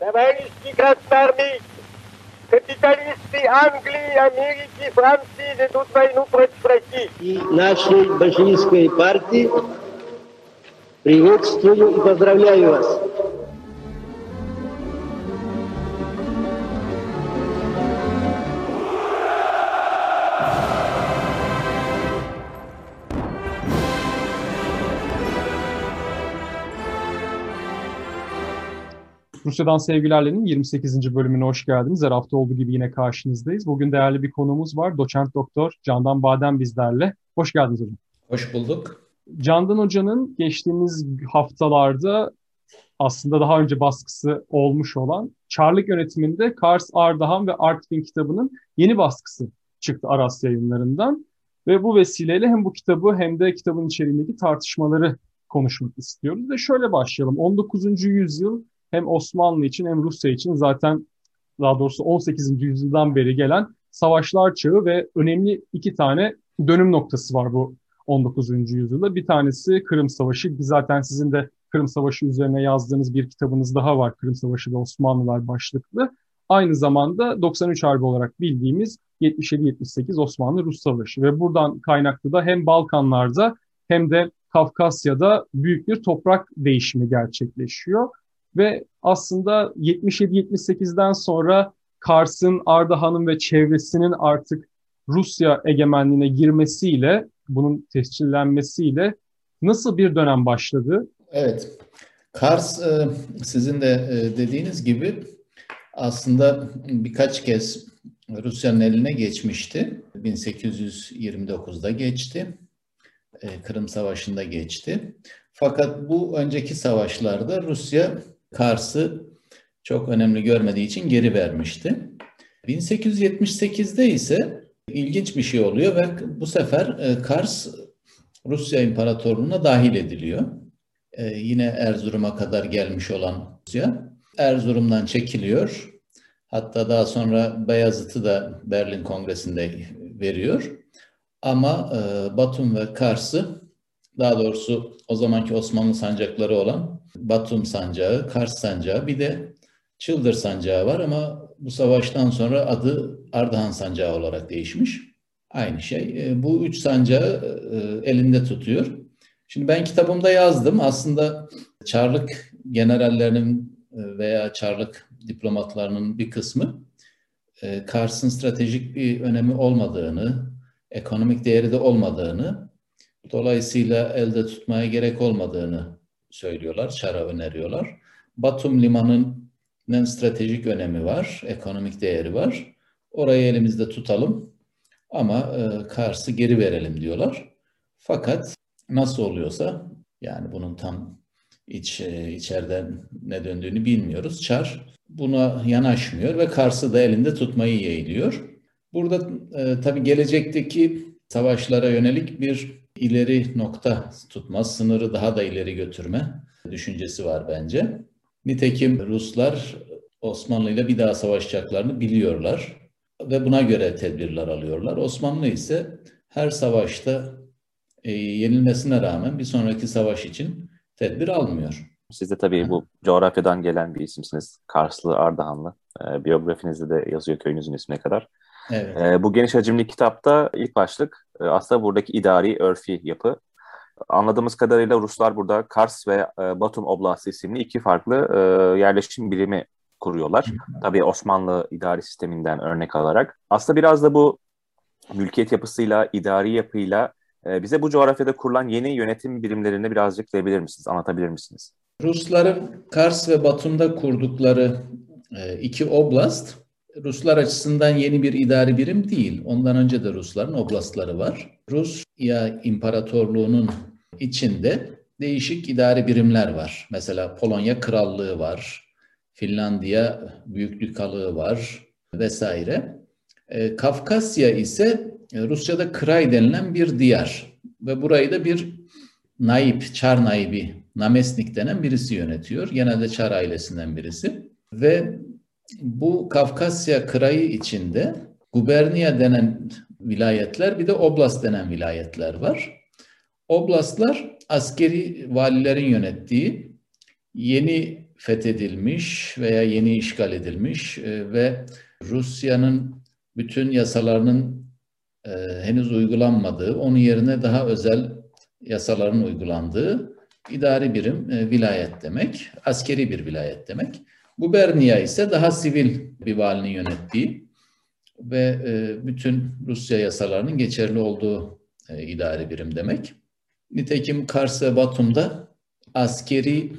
Товарищи красноармейцы, капиталисты Англии, Америки, Франции ведут войну против России. И нашей большевистской партии приветствую и поздравляю вас. Rusya'dan Sevgilerle'nin 28. bölümüne hoş geldiniz. Her hafta olduğu gibi yine karşınızdayız. Bugün değerli bir konuğumuz var. Doçent Doktor Candan Badem bizlerle. Hoş geldiniz hocam. Hoş bulduk. Candan Hoca'nın geçtiğimiz haftalarda aslında daha önce baskısı olmuş olan Çarlık yönetiminde Kars Ardahan ve Artvin kitabının yeni baskısı çıktı Aras yayınlarından. Ve bu vesileyle hem bu kitabı hem de kitabın içeriğindeki tartışmaları konuşmak istiyoruz. Ve şöyle başlayalım. 19. yüzyıl hem Osmanlı için hem Rusya için zaten daha doğrusu 18. yüzyıldan beri gelen savaşlar çağı ve önemli iki tane dönüm noktası var bu 19. yüzyılda. Bir tanesi Kırım Savaşı. Zaten sizin de Kırım Savaşı üzerine yazdığınız bir kitabınız daha var. Kırım Savaşı ve Osmanlılar başlıklı. Aynı zamanda 93 Harbi olarak bildiğimiz 77-78 Osmanlı-Rus Savaşı ve buradan kaynaklı da hem Balkanlarda hem de Kafkasya'da büyük bir toprak değişimi gerçekleşiyor. Ve aslında 77-78'den sonra Kars'ın, Ardahan'ın ve çevresinin artık Rusya egemenliğine girmesiyle, bunun tescillenmesiyle nasıl bir dönem başladı? Evet, Kars e, sizin de e, dediğiniz gibi aslında birkaç kez Rusya'nın eline geçmişti. 1829'da geçti. E, Kırım Savaşı'nda geçti. Fakat bu önceki savaşlarda Rusya Kars'ı çok önemli görmediği için geri vermişti. 1878'de ise ilginç bir şey oluyor ve bu sefer e, Kars Rusya İmparatorluğu'na dahil ediliyor. Ee, yine Erzurum'a kadar gelmiş olan Rusya Erzurum'dan çekiliyor. Hatta daha sonra Beyazıt'ı da Berlin Kongresi'nde veriyor. Ama e, Batum ve Kars'ı daha doğrusu o zamanki Osmanlı sancakları olan Batum sancağı, Kars sancağı bir de Çıldır sancağı var ama bu savaştan sonra adı Ardahan sancağı olarak değişmiş. Aynı şey. E, bu üç sancağı e, elinde tutuyor. Şimdi ben kitabımda yazdım. Aslında Çarlık generallerinin e, veya Çarlık diplomatlarının bir kısmı Kars'ın stratejik bir önemi olmadığını, ekonomik değeri de olmadığını, dolayısıyla elde tutmaya gerek olmadığını söylüyorlar, çara öneriyorlar. Batum limanının stratejik önemi var, ekonomik değeri var. Orayı elimizde tutalım ama e, Kars'ı geri verelim diyorlar. Fakat nasıl oluyorsa yani bunun tam iç e, içeriden ne döndüğünü bilmiyoruz. Çar buna yanaşmıyor ve Kars'ı da elinde tutmayı yeğliyor. Burada e, tabii gelecekteki savaşlara yönelik bir ileri nokta tutma, sınırı daha da ileri götürme düşüncesi var bence. Nitekim Ruslar Osmanlı ile bir daha savaşacaklarını biliyorlar ve buna göre tedbirler alıyorlar. Osmanlı ise her savaşta e, yenilmesine rağmen bir sonraki savaş için tedbir almıyor. Siz de tabii bu coğrafyadan gelen bir isimsiniz. Karslı, Ardahanlı. E, biyografinizde de yazıyor köyünüzün ismine kadar. Evet. E, bu geniş hacimli kitapta ilk başlık e, aslında buradaki idari, örfi yapı. Anladığımız kadarıyla Ruslar burada Kars ve e, Batum Oblasti isimli iki farklı e, yerleşim birimi kuruyorlar. Tabii Osmanlı idari sisteminden örnek alarak. Aslında biraz da bu mülkiyet yapısıyla, idari yapıyla e, bize bu coğrafyada kurulan yeni yönetim birimlerini birazcık diyebilir misiniz, anlatabilir misiniz? Rusların Kars ve Batum'da kurdukları iki oblast Ruslar açısından yeni bir idari birim değil. Ondan önce de Rusların oblastları var. Rusya İmparatorluğu'nun içinde değişik idari birimler var. Mesela Polonya Krallığı var, Finlandiya Büyüklük Halığı var vesaire. E, Kafkasya ise e, Rusça'da Kray denilen bir diyar ve burayı da bir naip, çar naibi, namesnik denen birisi yönetiyor. Genelde çar ailesinden birisi. Ve bu Kafkasya Krayı içinde guberniya denen vilayetler bir de oblast denen vilayetler var. Oblastlar askeri valilerin yönettiği yeni fethedilmiş veya yeni işgal edilmiş e, ve Rusya'nın bütün yasalarının e, henüz uygulanmadığı, onun yerine daha özel yasaların uygulandığı idari birim e, vilayet demek, askeri bir vilayet demek. Bu Bernia ise daha sivil bir valinin yönettiği ve e, bütün Rusya yasalarının geçerli olduğu e, idari birim demek. Nitekim Kars ve Batum'da askeri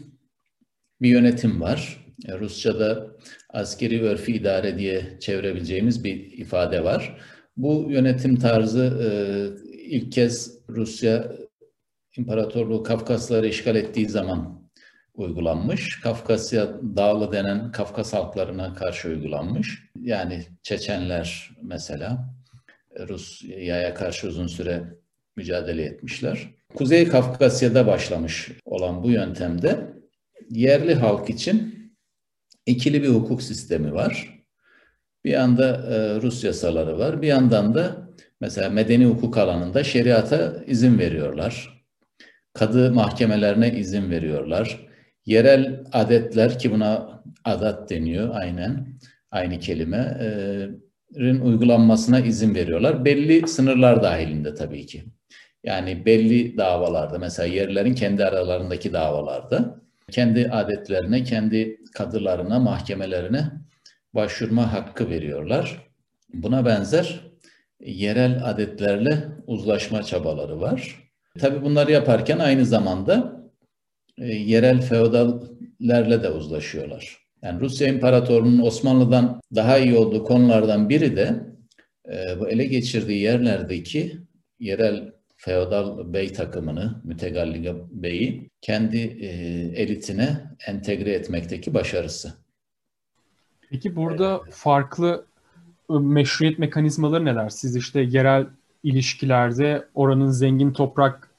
bir yönetim var. E, Rusça'da askeri örfi idare diye çevirebileceğimiz bir ifade var. Bu yönetim tarzı ilk kez Rusya İmparatorluğu Kafkasları işgal ettiği zaman uygulanmış. Kafkasya Dağlı denen Kafkas halklarına karşı uygulanmış. Yani Çeçenler mesela Rusya'ya karşı uzun süre mücadele etmişler. Kuzey Kafkasya'da başlamış olan bu yöntemde yerli halk için ikili bir hukuk sistemi var. Bir yanda e, Rus yasaları var, bir yandan da mesela medeni hukuk alanında şeriata izin veriyorlar. Kadı mahkemelerine izin veriyorlar. Yerel adetler ki buna adat deniyor aynen aynı kelime rin uygulanmasına izin veriyorlar. Belli sınırlar dahilinde tabii ki. Yani belli davalarda mesela yerlerin kendi aralarındaki davalarda kendi adetlerine, kendi kadılarına, mahkemelerine başvurma hakkı veriyorlar. Buna benzer yerel adetlerle uzlaşma çabaları var. Tabii bunları yaparken aynı zamanda e, yerel feodallerle de uzlaşıyorlar. Yani Rusya İmparatorluğu'nun Osmanlı'dan daha iyi olduğu konulardan biri de e, bu ele geçirdiği yerlerdeki yerel feodal bey takımını, mütegalliga beyi kendi e, elitine entegre etmekteki başarısı. Peki burada farklı ıı, meşruiyet mekanizmaları neler? Siz işte yerel ilişkilerde oranın zengin toprak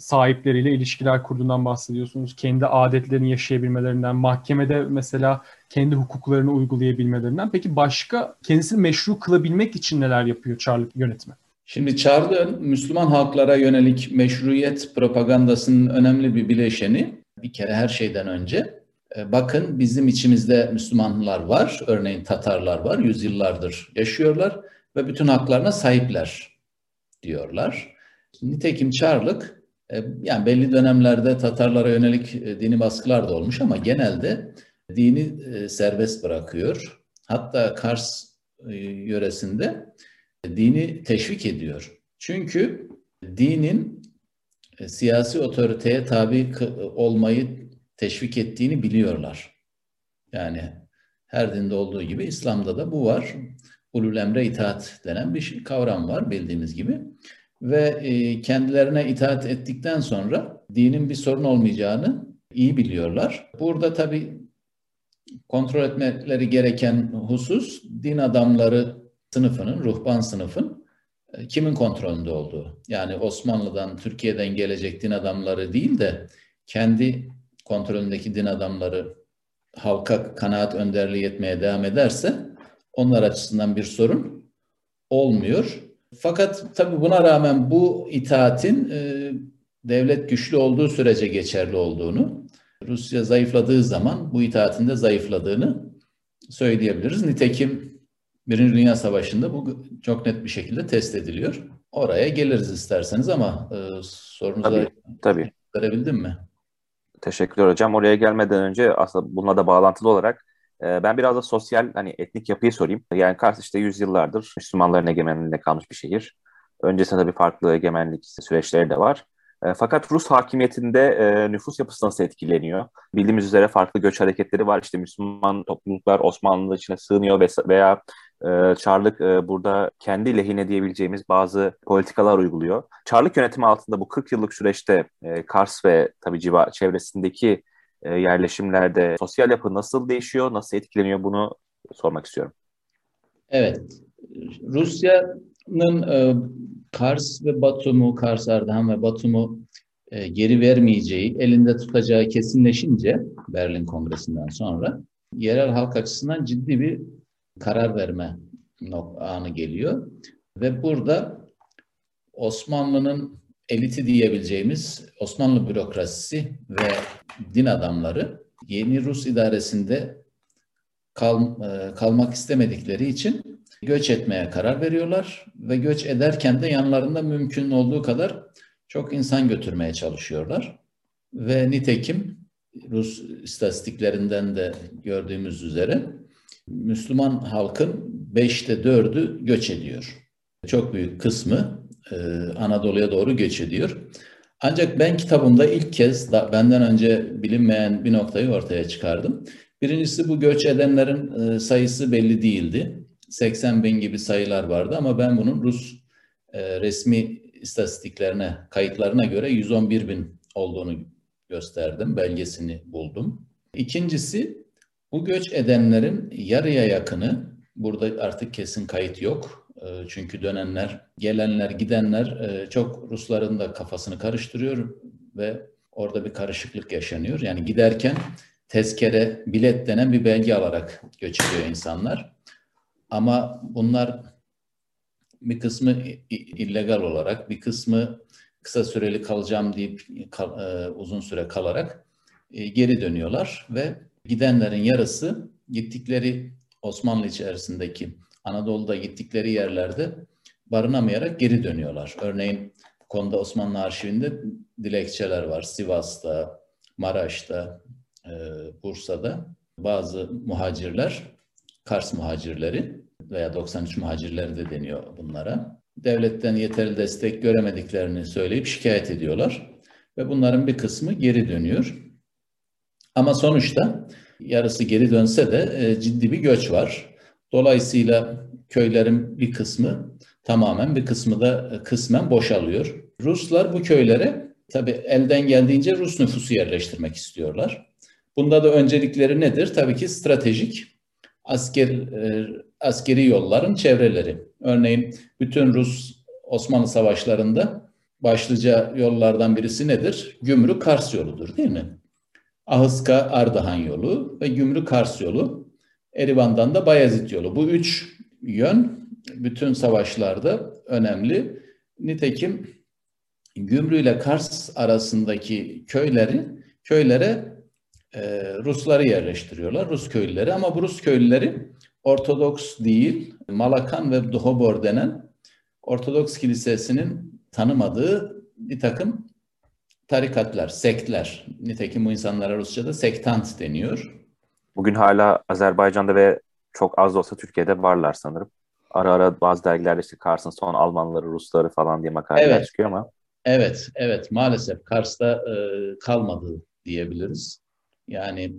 sahipleriyle ilişkiler kurduğundan bahsediyorsunuz. Kendi adetlerini yaşayabilmelerinden, mahkemede mesela kendi hukuklarını uygulayabilmelerinden. Peki başka kendisini meşru kılabilmek için neler yapıyor Çarlık yönetimi? Şimdi Çarlık'ın Müslüman halklara yönelik meşruiyet propagandasının önemli bir bileşeni bir kere her şeyden önce e, bakın bizim içimizde Müslümanlar var, örneğin Tatarlar var, yüzyıllardır yaşıyorlar ve bütün haklarına sahipler diyorlar. Nitekim Çarlık yani belli dönemlerde Tatarlara yönelik e, dini baskılar da olmuş ama genelde dini serbest bırakıyor. Hatta Kars yöresinde dini teşvik ediyor. Çünkü dinin e, siyasi otoriteye tabi olmayı teşvik ettiğini biliyorlar. Yani her dinde olduğu gibi İslam'da da bu var. Ulul emre itaat denen bir şey, kavram var bildiğimiz gibi. Ve e, kendilerine itaat ettikten sonra dinin bir sorun olmayacağını iyi biliyorlar. Burada tabi kontrol etmeleri gereken husus din adamları sınıfının, ruhban sınıfın e, kimin kontrolünde olduğu. Yani Osmanlı'dan, Türkiye'den gelecek din adamları değil de kendi kontrolündeki din adamları halka kanaat önderliği etmeye devam ederse onlar açısından bir sorun olmuyor. Fakat tabii buna rağmen bu itaatin e, devlet güçlü olduğu sürece geçerli olduğunu, Rusya zayıfladığı zaman bu itaatin de zayıfladığını söyleyebiliriz. Nitekim Birinci Dünya Savaşı'nda bu çok net bir şekilde test ediliyor. Oraya geliriz isterseniz ama e, sorunuza tabii, tabii. verebildim mi? Teşekkürler hocam. Oraya gelmeden önce aslında bununla da bağlantılı olarak ben biraz da sosyal hani etnik yapıyı sorayım. Yani Kars işte yüzyıllardır Müslümanların egemenliğinde kalmış bir şehir. Öncesinde tabii farklı egemenlik süreçleri de var. E, fakat Rus hakimiyetinde e, nüfus yapısı nasıl etkileniyor? Bildiğimiz üzere farklı göç hareketleri var. İşte Müslüman topluluklar Osmanlı içine sığınıyor veya e, Çarlık e, burada kendi lehine diyebileceğimiz bazı politikalar uyguluyor. Çarlık yönetimi altında bu 40 yıllık süreçte Kars ve tabii civa çevresindeki e, yerleşimlerde sosyal yapı nasıl değişiyor, nasıl etkileniyor bunu sormak istiyorum. Evet, Rusya'nın e, Kars ve Batum'u, Kars Ardahan ve Batum'u e, geri vermeyeceği, elinde tutacağı kesinleşince Berlin Kongresi'nden sonra yerel halk açısından ciddi bir karar verme anı geliyor. Ve burada Osmanlı'nın eliti diyebileceğimiz Osmanlı bürokrasisi ve din adamları yeni Rus idaresinde kal, e, kalmak istemedikleri için göç etmeye karar veriyorlar ve göç ederken de yanlarında mümkün olduğu kadar çok insan götürmeye çalışıyorlar. Ve nitekim Rus istatistiklerinden de gördüğümüz üzere Müslüman halkın beşte dördü göç ediyor. Çok büyük kısmı e, Anadolu'ya doğru göç ediyor. Ancak ben kitabımda ilk kez da benden önce bilinmeyen bir noktayı ortaya çıkardım. Birincisi bu göç edenlerin e, sayısı belli değildi. 80 bin gibi sayılar vardı ama ben bunun Rus e, resmi istatistiklerine, kayıtlarına göre 111 bin olduğunu gösterdim, belgesini buldum. İkincisi bu göç edenlerin yarıya yakını, burada artık kesin kayıt yok. E, çünkü dönenler, gelenler, gidenler e, çok Rusların da kafasını karıştırıyor ve orada bir karışıklık yaşanıyor. Yani giderken tezkere, bilet denen bir belge alarak göç ediyor insanlar. Ama bunlar bir kısmı illegal olarak, bir kısmı kısa süreli kalacağım deyip e, uzun süre kalarak e, geri dönüyorlar ve gidenlerin yarısı gittikleri Osmanlı içerisindeki Anadolu'da gittikleri yerlerde barınamayarak geri dönüyorlar. Örneğin bu konuda Osmanlı arşivinde dilekçeler var. Sivas'ta, Maraş'ta, e, Bursa'da bazı muhacirler, Kars muhacirleri veya 93 muhacirleri de deniyor bunlara. Devletten yeterli destek göremediklerini söyleyip şikayet ediyorlar. Ve bunların bir kısmı geri dönüyor. Ama sonuçta yarısı geri dönse de e, ciddi bir göç var. Dolayısıyla köylerin bir kısmı tamamen bir kısmı da e, kısmen boşalıyor. Ruslar bu köylere tabi elden geldiğince Rus nüfusu yerleştirmek istiyorlar. Bunda da öncelikleri nedir? Tabii ki stratejik asker e, askeri yolların çevreleri. Örneğin bütün Rus Osmanlı savaşlarında başlıca yollardan birisi nedir? Gümrük Kars yoludur değil mi? Ahıska Ardahan yolu ve Gümrük Kars yolu. Erivan'dan da Bayezid yolu. Bu üç yön bütün savaşlarda önemli. Nitekim Gümrü ile Kars arasındaki köyleri köylere e, Rusları yerleştiriyorlar, Rus köylüleri. Ama bu Rus köylüleri Ortodoks değil, Malakan ve Duhobor denen Ortodoks Kilisesi'nin tanımadığı bir takım tarikatlar, sektler. Nitekim bu insanlara Rusça'da sektant deniyor. Bugün hala Azerbaycan'da ve çok az da olsa Türkiye'de varlar sanırım. Ara ara bazı dergilerde işte Kars'ın son Almanları, Rusları falan diye makaleler evet. çıkıyor ama. Evet, evet maalesef Kars'ta e, kalmadı diyebiliriz. Yani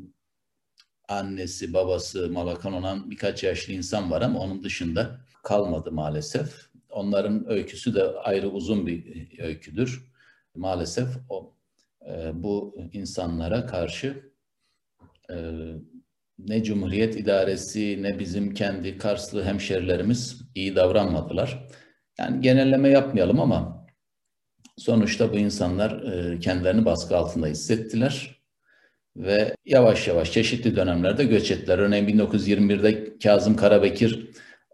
annesi, babası Malakan olan birkaç yaşlı insan var ama onun dışında kalmadı maalesef. Onların öyküsü de ayrı uzun bir öyküdür. Maalesef o e, bu insanlara karşı e, ne Cumhuriyet İdaresi ne bizim kendi Karslı hemşerilerimiz iyi davranmadılar. Yani genelleme yapmayalım ama sonuçta bu insanlar e, kendilerini baskı altında hissettiler ve yavaş yavaş çeşitli dönemlerde göç ettiler. Örneğin 1921'de Kazım Karabekir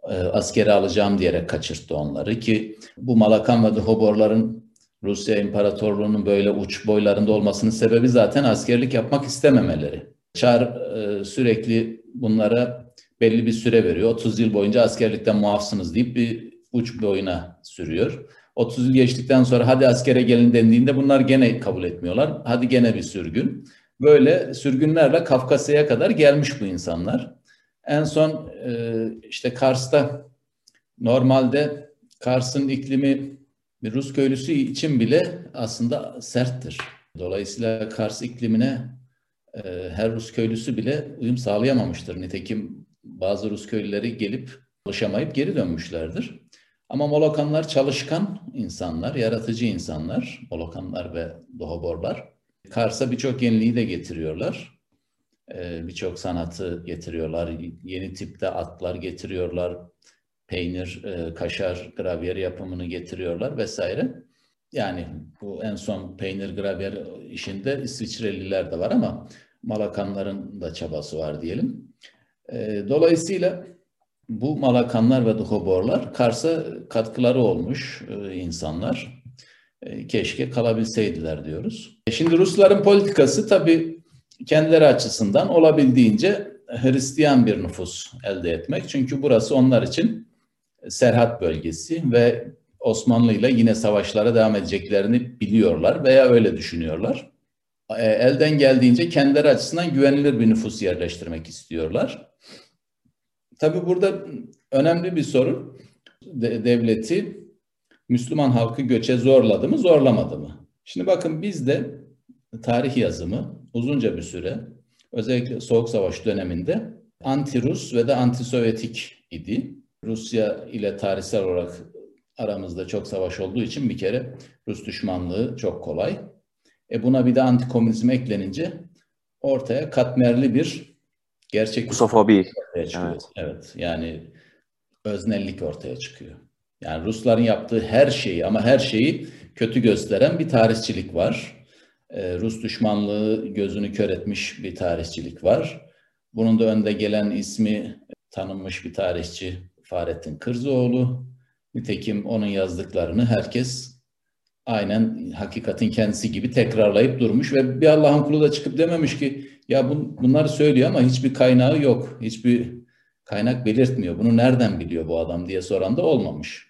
e, askeri alacağım diyerek kaçırttı onları ki bu Malakan ve Hoborların Rusya İmparatorluğu'nun böyle uç boylarında olmasının sebebi zaten askerlik yapmak istememeleri. Çar e, sürekli bunlara belli bir süre veriyor. 30 yıl boyunca askerlikten muafsınız deyip bir uç boyuna sürüyor. 30 yıl geçtikten sonra hadi askere gelin dendiğinde bunlar gene kabul etmiyorlar. Hadi gene bir sürgün. Böyle sürgünlerle Kafkasya'ya kadar gelmiş bu insanlar. En son e, işte Kars'ta normalde Kars'ın iklimi bir Rus köylüsü için bile aslında serttir. Dolayısıyla Kars iklimine her Rus köylüsü bile uyum sağlayamamıştır. Nitekim bazı Rus köylüleri gelip çalışamayıp geri dönmüşlerdir. Ama Molokanlar çalışkan insanlar, yaratıcı insanlar, Molokanlar ve Dohoborlar. Kars'a birçok yeniliği de getiriyorlar. Ee, birçok sanatı getiriyorlar. Yeni tipte atlar getiriyorlar. Peynir, e, kaşar, gravyer yapımını getiriyorlar vesaire. Yani bu en son peynir gravyer işinde İsviçreliler de var ama Malakanların da çabası var diyelim. Ee, dolayısıyla bu Malakanlar ve Duhoborlar Kars'a katkıları olmuş e, insanlar. E, keşke kalabilseydiler diyoruz. E, şimdi Rusların politikası tabii kendileri açısından olabildiğince Hristiyan bir nüfus elde etmek. Çünkü burası onlar için Serhat bölgesi ve Osmanlı ile yine savaşlara devam edeceklerini biliyorlar veya öyle düşünüyorlar. E, elden geldiğince kendileri açısından güvenilir bir nüfus yerleştirmek istiyorlar. Tabii burada önemli bir sorun de, devleti Müslüman halkı göçe zorladı mı, zorlamadı mı? Şimdi bakın bizde tarih yazımı uzunca bir süre özellikle Soğuk Savaş döneminde anti-Rus ve de anti-Sovyetik idi. Rusya ile tarihsel olarak aramızda çok savaş olduğu için bir kere Rus düşmanlığı çok kolay. E buna bir de anti-komünizm eklenince ortaya katmerli bir gerçek Rusofobi. Evet. evet. Yani öznellik ortaya çıkıyor. Yani Rusların yaptığı her şeyi ama her şeyi kötü gösteren bir tarihçilik var. Ee, Rus düşmanlığı gözünü kör etmiş bir tarihçilik var. Bunun da önde gelen ismi tanınmış bir tarihçi Fahrettin Kırzoğlu. Nitekim onun yazdıklarını herkes aynen hakikatin kendisi gibi tekrarlayıp durmuş ve bir Allah'ın kulu da çıkıp dememiş ki ya bun, bunları söylüyor ama hiçbir kaynağı yok. Hiçbir kaynak belirtmiyor. Bunu nereden biliyor bu adam diye soran da olmamış.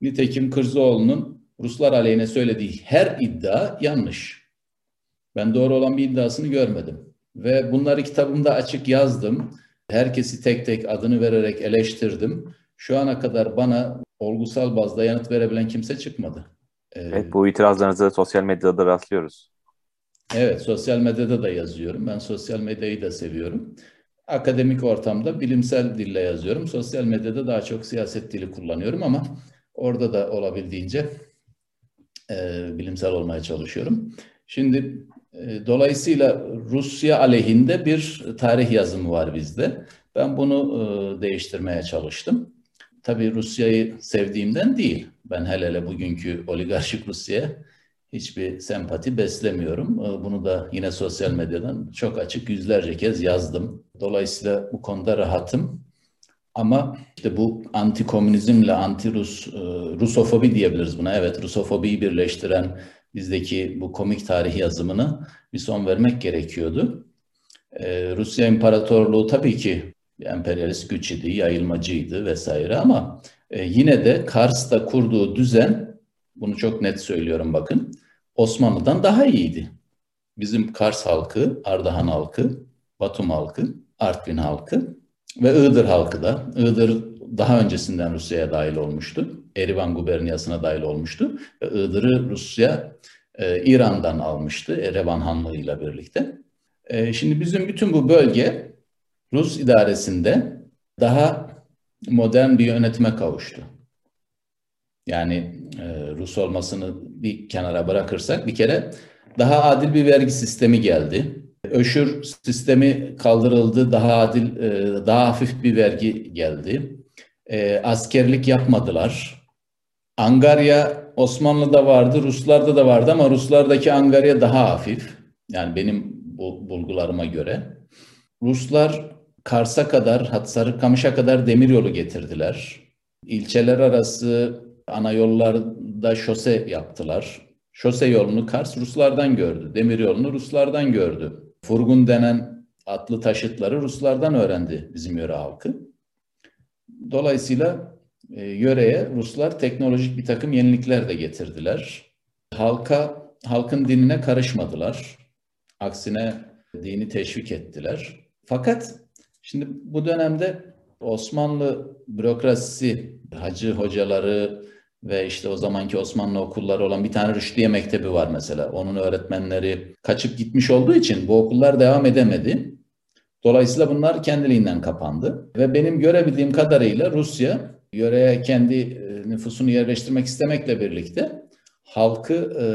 Nitekim Kırzoğlu'nun Ruslar aleyhine söylediği her iddia yanlış. Ben doğru olan bir iddiasını görmedim. Ve bunları kitabımda açık yazdım. Herkesi tek tek adını vererek eleştirdim. Şu ana kadar bana olgusal bazda yanıt verebilen kimse çıkmadı. Evet bu itirazlarınızı sosyal medyada rastlıyoruz. Evet sosyal medyada da yazıyorum. Ben sosyal medyayı da seviyorum. Akademik ortamda bilimsel dille yazıyorum. Sosyal medyada daha çok siyaset dili kullanıyorum ama orada da olabildiğince e, bilimsel olmaya çalışıyorum. Şimdi e, dolayısıyla Rusya aleyhinde bir tarih yazımı var bizde. Ben bunu e, değiştirmeye çalıştım. Tabii Rusya'yı sevdiğimden değil. Ben hele hele bugünkü oligarşik Rusya'ya hiçbir sempati beslemiyorum. E, bunu da yine sosyal medyadan çok açık yüzlerce kez yazdım. Dolayısıyla bu konuda rahatım. Ama işte bu anti-komünizmle anti-Rus, e, Rusofobi diyebiliriz buna. Evet, Rusofobiyi birleştiren bizdeki bu komik tarih yazımını bir son vermek gerekiyordu. Ee, Rusya İmparatorluğu tabii ki emperyalist güç idi, yayılmacıydı vesaire ama e, yine de Kars'ta kurduğu düzen, bunu çok net söylüyorum bakın, Osmanlı'dan daha iyiydi. Bizim Kars halkı, Ardahan halkı, Batum halkı, Artvin halkı ve Iğdır halkı da. Iğdır daha öncesinden Rusya'ya dahil olmuştu. Erivan guberniyasına dahil olmuştu. Ve Iğdır'ı Rusya e, İran'dan almıştı Erevan Hanlığı ile birlikte. E, şimdi bizim bütün bu bölge Rus idaresinde daha modern bir yönetime kavuştu. Yani e, Rus olmasını bir kenara bırakırsak bir kere daha adil bir vergi sistemi geldi. Öşür sistemi kaldırıldı, daha adil, e, daha hafif bir vergi geldi. E, askerlik yapmadılar. Angarya Osmanlı'da vardı, Ruslarda da vardı ama Ruslardaki Angarya daha hafif. Yani benim bu bulgularıma göre. Ruslar Kars'a kadar, Sarıkamış'a kadar demiryolu getirdiler. İlçeler arası ana yollarda şose yaptılar. Şose yolunu Kars Ruslardan gördü. Demir yolunu Ruslardan gördü. Furgun denen atlı taşıtları Ruslardan öğrendi bizim yöre halkı. Dolayısıyla e, yöreye Ruslar teknolojik bir takım yenilikler de getirdiler. Halka, halkın dinine karışmadılar. Aksine dini teşvik ettiler. Fakat şimdi bu dönemde Osmanlı bürokrasisi, hacı hocaları ve işte o zamanki Osmanlı okulları olan bir tane Rüşdiye Mektebi var mesela. Onun öğretmenleri kaçıp gitmiş olduğu için bu okullar devam edemedi. Dolayısıyla bunlar kendiliğinden kapandı. Ve benim görebildiğim kadarıyla Rusya yöreye kendi e, nüfusunu yerleştirmek istemekle birlikte halkı e,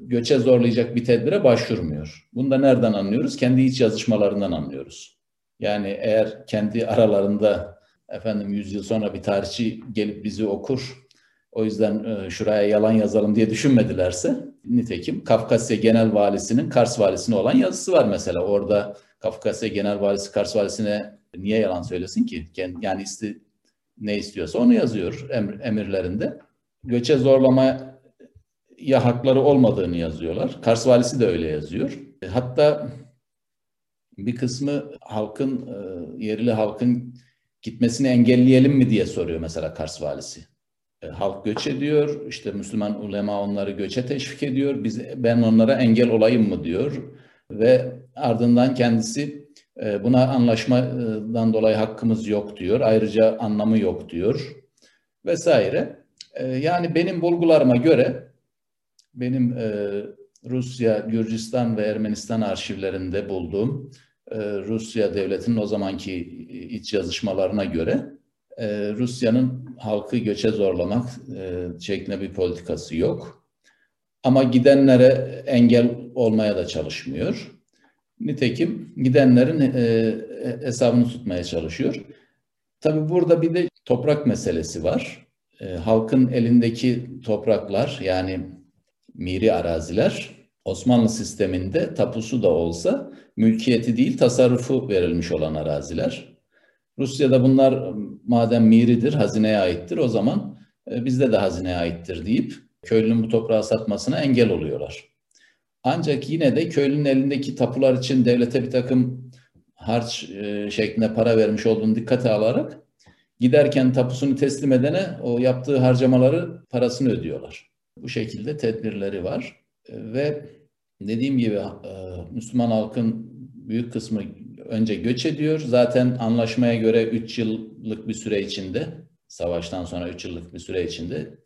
göçe zorlayacak bir tedbire başvurmuyor. Bunu da nereden anlıyoruz? Kendi iç yazışmalarından anlıyoruz. Yani eğer kendi aralarında efendim yüzyıl sonra bir tarihçi gelip bizi okur, o yüzden e, şuraya yalan yazalım diye düşünmedilerse, nitekim Kafkasya Genel Valisi'nin Kars Valisi'ne olan yazısı var mesela. Orada Kafkasya Genel Valisi Kars Valisi'ne niye yalan söylesin ki? Yani isti, ne istiyorsa onu yazıyor emir, emirlerinde. Göçe zorlamaya hakları olmadığını yazıyorlar. Kars valisi de öyle yazıyor. Hatta Bir kısmı halkın, e, yerli halkın gitmesini engelleyelim mi diye soruyor mesela Kars valisi. E, halk göç ediyor, işte Müslüman ulema onları göçe teşvik ediyor, biz, ben onlara engel olayım mı diyor. Ve ardından kendisi e, buna anlaşmadan dolayı hakkımız yok diyor, ayrıca anlamı yok diyor vesaire. Yani benim bulgularıma göre, benim Rusya, Gürcistan ve Ermenistan arşivlerinde bulduğum Rusya devletinin o zamanki iç yazışmalarına göre e, Rusya'nın halkı göçe zorlamak e, şeklinde bir politikası yok. Ama gidenlere engel olmaya da çalışmıyor. Nitekim gidenlerin hesabını tutmaya çalışıyor. Tabi burada bir de toprak meselesi var. Halkın elindeki topraklar yani miri araziler Osmanlı sisteminde tapusu da olsa mülkiyeti değil tasarrufu verilmiş olan araziler. Rusya'da bunlar madem miridir, hazineye aittir o zaman e, bizde de hazineye aittir deyip köylünün bu toprağı satmasına engel oluyorlar. Ancak yine de köylünün elindeki tapular için devlete bir takım harç e, şeklinde para vermiş olduğunu dikkate alarak giderken tapusunu teslim edene o yaptığı harcamaları parasını ödüyorlar. Bu şekilde tedbirleri var ve dediğim gibi e, Müslüman halkın büyük kısmı önce göç ediyor. Zaten anlaşmaya göre 3 yıllık bir süre içinde, savaştan sonra 3 yıllık bir süre içinde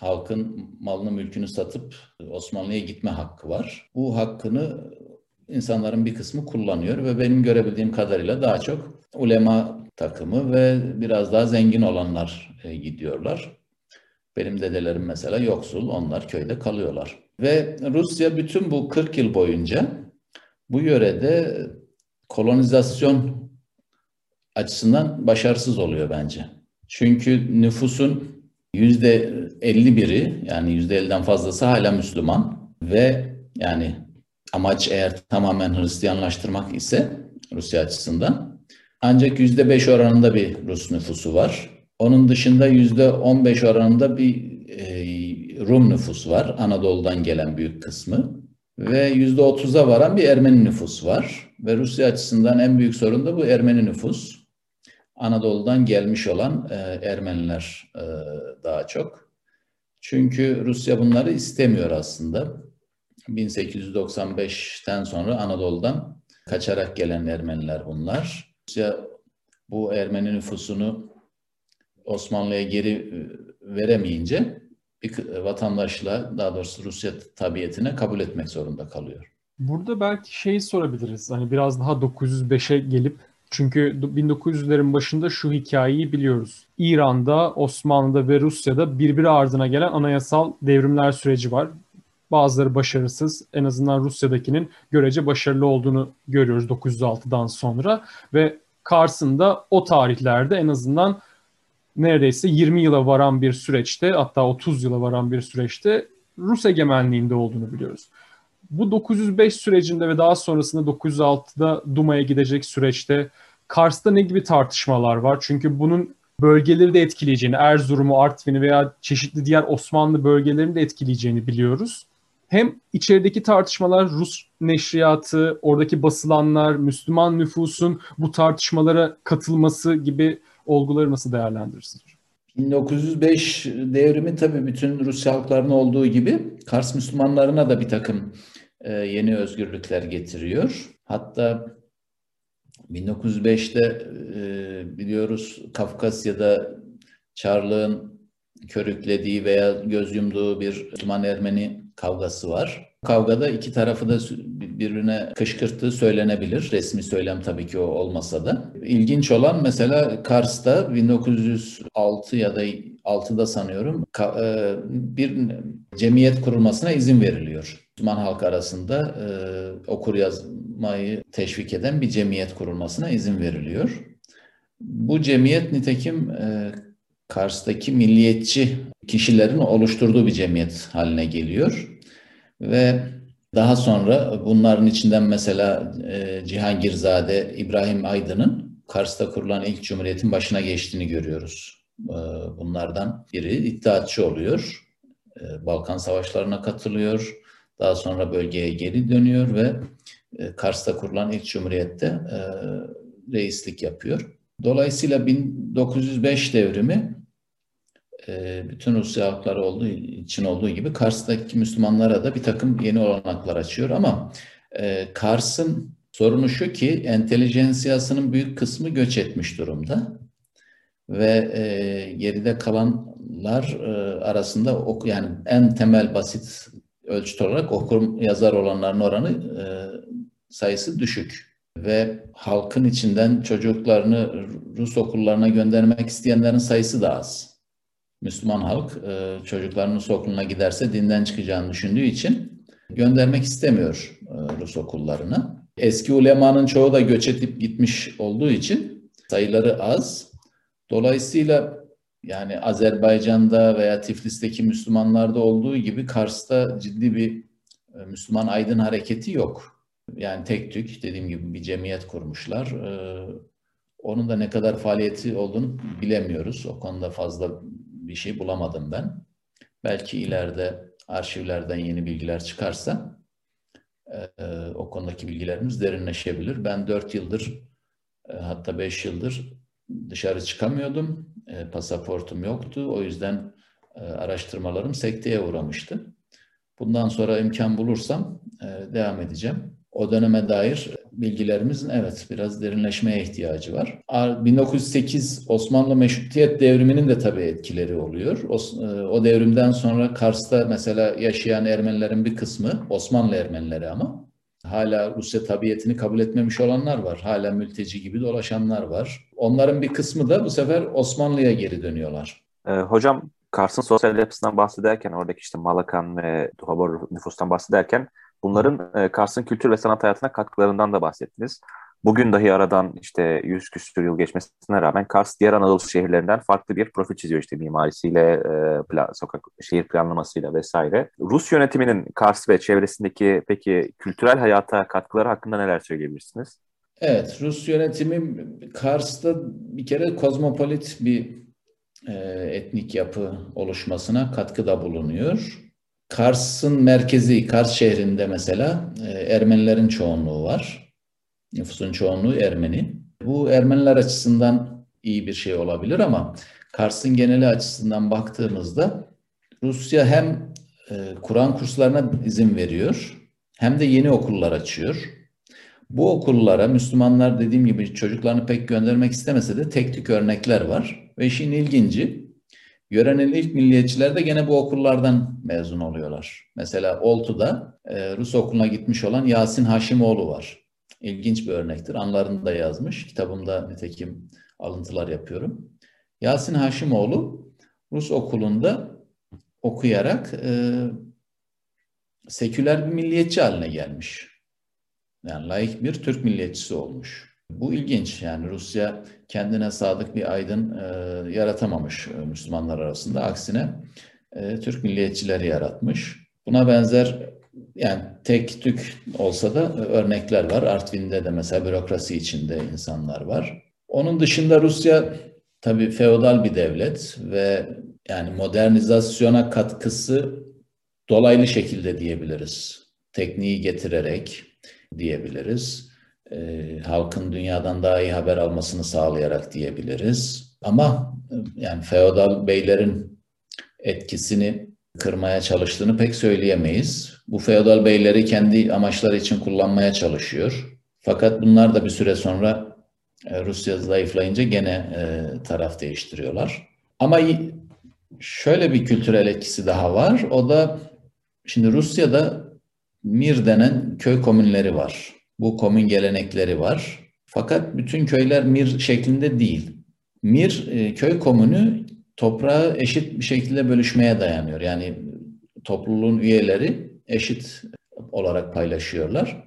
halkın malını mülkünü satıp Osmanlı'ya gitme hakkı var. Bu hakkını insanların bir kısmı kullanıyor ve benim görebildiğim kadarıyla daha çok ulema takımı ve biraz daha zengin olanlar e, gidiyorlar. Benim dedelerim mesela yoksul, onlar köyde kalıyorlar. Ve Rusya bütün bu 40 yıl boyunca bu yörede kolonizasyon açısından başarısız oluyor bence. Çünkü nüfusun yüzde 51'i yani yüzde 50'den fazlası hala Müslüman ve yani amaç eğer tamamen Hristiyanlaştırmak ise Rusya açısından ancak yüzde 5 oranında bir Rus nüfusu var. Onun dışında yüzde 15 oranında bir e, Rum nüfus var. Anadolu'dan gelen büyük kısmı. Ve yüzde otuza varan bir Ermeni nüfus var. Ve Rusya açısından en büyük sorun da bu Ermeni nüfus. Anadolu'dan gelmiş olan e, Ermeniler e, daha çok. Çünkü Rusya bunları istemiyor aslında. 1895'ten sonra Anadolu'dan kaçarak gelen Ermeniler bunlar. Rusya bu Ermeni nüfusunu Osmanlı'ya geri e, veremeyince bir vatandaşla daha doğrusu Rusya tabiyetine kabul etmek zorunda kalıyor. Burada belki şeyi sorabiliriz. Hani biraz daha 905'e gelip çünkü 1900'lerin başında şu hikayeyi biliyoruz. İran'da, Osmanlı'da ve Rusya'da birbiri ardına gelen anayasal devrimler süreci var. Bazıları başarısız. En azından Rusya'dakinin görece başarılı olduğunu görüyoruz 906'dan sonra. Ve Kars'ın da o tarihlerde en azından neredeyse 20 yıla varan bir süreçte hatta 30 yıla varan bir süreçte Rus egemenliğinde olduğunu biliyoruz. Bu 905 sürecinde ve daha sonrasında 906'da Duma'ya gidecek süreçte Kars'ta ne gibi tartışmalar var? Çünkü bunun bölgeleri de etkileyeceğini, Erzurum'u, Artvin'i veya çeşitli diğer Osmanlı bölgelerini de etkileyeceğini biliyoruz. Hem içerideki tartışmalar Rus neşriyatı, oradaki basılanlar, Müslüman nüfusun bu tartışmalara katılması gibi olguları nasıl değerlendirirsiniz? 1905 devrimi tabii bütün Rus halklarına olduğu gibi Kars Müslümanlarına da bir takım e, yeni özgürlükler getiriyor. Hatta 1905'te e, biliyoruz Kafkasya'da Çarlığın körüklediği veya göz yumduğu bir Müslüman Ermeni kavgası var. Kavgada iki tarafı da birbirine kışkırttığı söylenebilir. Resmi söylem tabii ki o olmasa da. İlginç olan mesela Kars'ta 1906 ya da 6'da sanıyorum e, bir cemiyet kurulmasına izin veriliyor. Müslüman halk arasında e, okur yazmayı teşvik eden bir cemiyet kurulmasına izin veriliyor. Bu cemiyet nitekim e, Kars'taki milliyetçi kişilerin oluşturduğu bir cemiyet haline geliyor. Ve daha sonra bunların içinden mesela e, Cihangirzade İbrahim Aydın'ın Kars'ta kurulan ilk cumhuriyetin başına geçtiğini görüyoruz. E, bunlardan biri iddiatçı oluyor. E, Balkan savaşlarına katılıyor. Daha sonra bölgeye geri dönüyor ve e, Kars'ta kurulan ilk cumhuriyette reislik yapıyor. Dolayısıyla 1905 devrimi bütün Rusya halkları olduğu için olduğu gibi Kars'taki Müslümanlara da bir takım yeni olanaklar açıyor ama e, Kars'ın sorunu şu ki entelijensiyasının büyük kısmı göç etmiş durumda ve e, geride kalanlar e, arasında yani en temel basit ölçüt olarak okur yazar olanların oranı sayısı düşük ve halkın içinden çocuklarını Rus okullarına göndermek isteyenlerin sayısı da az. Müslüman halk e, çocuklarının Rus okuluna giderse dinden çıkacağını düşündüğü için göndermek istemiyor e, Rus okullarına. Eski ulemanın çoğu da göç edip gitmiş olduğu için sayıları az. Dolayısıyla yani Azerbaycan'da veya Tiflis'teki Müslümanlarda olduğu gibi Kars'ta ciddi bir e, Müslüman aydın hareketi yok. Yani tek tük dediğim gibi bir cemiyet kurmuşlar. Onun da ne kadar faaliyeti olduğunu bilemiyoruz. O konuda fazla bir şey bulamadım ben. Belki ileride arşivlerden yeni bilgiler çıkarsa e, o konudaki bilgilerimiz derinleşebilir. Ben dört yıldır e, hatta beş yıldır dışarı çıkamıyordum. E, pasaportum yoktu. O yüzden e, araştırmalarım sekteye uğramıştı. Bundan sonra imkan bulursam e, devam edeceğim. O döneme dair bilgilerimizin evet biraz derinleşmeye ihtiyacı var. 1908 Osmanlı Meşrutiyet devriminin de tabii etkileri oluyor. O, e, o devrimden sonra Kars'ta mesela yaşayan Ermenilerin bir kısmı Osmanlı Ermenileri ama hala Rusya tabiiyetini kabul etmemiş olanlar var. Hala mülteci gibi dolaşanlar var. Onların bir kısmı da bu sefer Osmanlı'ya geri dönüyorlar. Ee, hocam Kars'ın sosyal yapısından bahsederken oradaki işte Malakan ve Duhabor nüfustan bahsederken bunların e, Kars'ın kültür ve sanat hayatına katkılarından da bahsettiniz. Bugün dahi aradan işte yüz küsur yıl geçmesine rağmen Kars diğer Anadolu şehirlerinden farklı bir profil çiziyor işte mimarisiyle, e, plan, sokak şehir planlamasıyla vesaire. Rus yönetiminin Kars ve çevresindeki peki kültürel hayata katkıları hakkında neler söyleyebilirsiniz? Evet, Rus yönetimi Kars'ta bir kere kozmopolit bir e, etnik yapı oluşmasına katkıda bulunuyor. Kars'ın merkezi, Kars şehrinde mesela e, Ermenilerin çoğunluğu var. Nüfusun çoğunluğu Ermeni. Bu Ermeniler açısından iyi bir şey olabilir ama Kars'ın geneli açısından baktığımızda Rusya hem e, Kur'an kurslarına izin veriyor hem de yeni okullar açıyor. Bu okullara Müslümanlar dediğim gibi çocuklarını pek göndermek istemese de tek tük örnekler var. Ve işin ilginci yörenin ilk milliyetçiler de gene bu okullardan mezun oluyorlar. Mesela Oltu'da e, Rus okuluna gitmiş olan Yasin Haşimoğlu var ilginç bir örnektir. Anlarını da yazmış. Kitabımda nitekim alıntılar yapıyorum. Yasin Haşimoğlu Rus okulunda okuyarak e, seküler bir milliyetçi haline gelmiş. Yani layık bir Türk milliyetçisi olmuş. Bu ilginç. Yani Rusya kendine sadık bir aydın e, yaratamamış e, Müslümanlar arasında. Aksine e, Türk milliyetçileri yaratmış. Buna benzer yani tek tük olsa da örnekler var. Artvin'de de mesela bürokrasi içinde insanlar var. Onun dışında Rusya tabii feodal bir devlet ve yani modernizasyona katkısı dolaylı şekilde diyebiliriz. Tekniği getirerek diyebiliriz. E, halkın dünyadan daha iyi haber almasını sağlayarak diyebiliriz. Ama yani feodal beylerin etkisini kırmaya çalıştığını pek söyleyemeyiz. Bu feodal beyleri kendi amaçları için kullanmaya çalışıyor. Fakat bunlar da bir süre sonra e, Rusya zayıflayınca gene e, taraf değiştiriyorlar. Ama şöyle bir kültürel etkisi daha var. O da şimdi Rusya'da Mir denen köy komünleri var. Bu komün gelenekleri var. Fakat bütün köyler Mir şeklinde değil. Mir e, köy komünü toprağı eşit bir şekilde bölüşmeye dayanıyor. Yani topluluğun üyeleri eşit olarak paylaşıyorlar.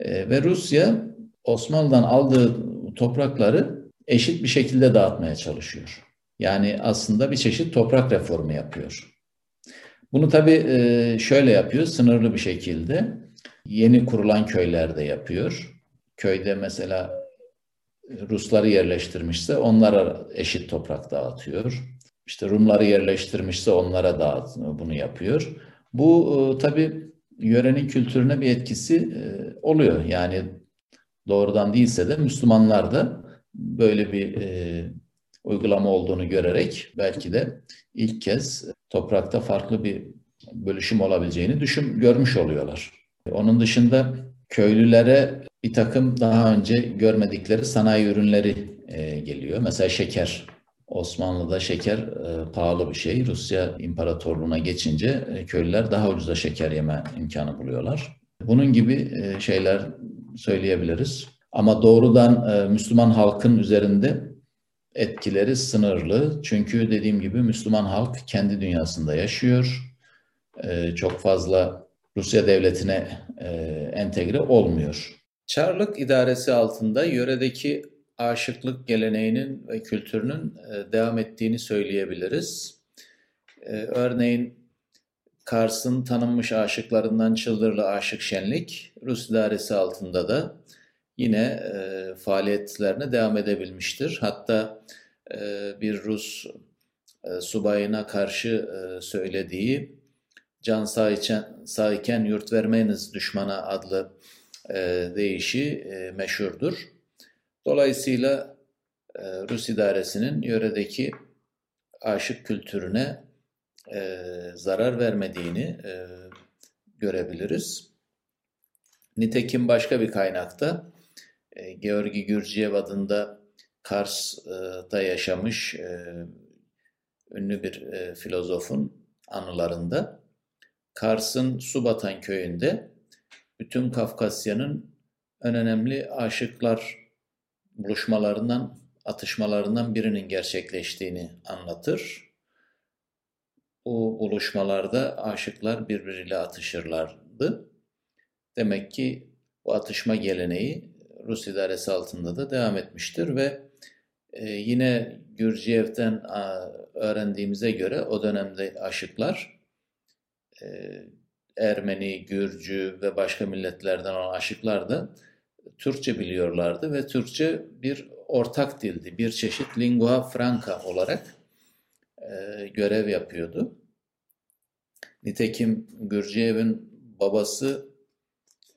E, ve Rusya Osmanlı'dan aldığı toprakları eşit bir şekilde dağıtmaya çalışıyor. Yani aslında bir çeşit toprak reformu yapıyor. Bunu tabii e, şöyle yapıyor, sınırlı bir şekilde. Yeni kurulan köylerde yapıyor. Köyde mesela Rusları yerleştirmişse onlara eşit toprak dağıtıyor. İşte Rumları yerleştirmişse onlara dağıt bunu yapıyor. Bu e, tabii yörenin kültürüne bir etkisi e, oluyor. Yani doğrudan değilse de Müslümanlar da böyle bir e, uygulama olduğunu görerek belki de ilk kez toprakta farklı bir bölüşüm olabileceğini düşün, görmüş oluyorlar. Onun dışında köylülere bir takım daha önce görmedikleri sanayi ürünleri e, geliyor. Mesela şeker. Osmanlı'da şeker e, pahalı bir şey. Rusya İmparatorluğu'na geçince e, köylüler daha ucuza şeker yeme imkanı buluyorlar. Bunun gibi şeyler söyleyebiliriz. Ama doğrudan Müslüman halkın üzerinde etkileri sınırlı. Çünkü dediğim gibi Müslüman halk kendi dünyasında yaşıyor. Çok fazla Rusya devletine e, entegre olmuyor. Çarlık idaresi altında yöredeki aşıklık geleneğinin ve kültürünün e, devam ettiğini söyleyebiliriz. E, örneğin Kars'ın tanınmış aşıklarından Çıldırlı Aşık Şenlik, Rus idaresi altında da yine e, faaliyetlerine devam edebilmiştir. Hatta e, bir Rus e, subayına karşı e, söylediği can sağ iken, yurt vermeyiniz düşmana adlı e, deyişi e, meşhurdur. Dolayısıyla e, Rus idaresinin yöredeki aşık kültürüne e, zarar vermediğini e, görebiliriz. Nitekim başka bir kaynakta e, Georgi Gürciyev adında Kars'ta yaşamış e, ünlü bir e, filozofun anılarında Kars'ın Subatan köyünde bütün Kafkasya'nın en önemli aşıklar buluşmalarından, atışmalarından birinin gerçekleştiğini anlatır. Bu buluşmalarda aşıklar birbiriyle atışırlardı. Demek ki bu atışma geleneği Rus idaresi altında da devam etmiştir ve e, yine Gürciyev'den öğrendiğimize göre o dönemde aşıklar e, Ermeni, Gürcü ve başka milletlerden olan aşıklar da Türkçe biliyorlardı ve Türkçe bir ortak dildi. Bir çeşit lingua franca olarak e, görev yapıyordu. Nitekim Gürciyev'in babası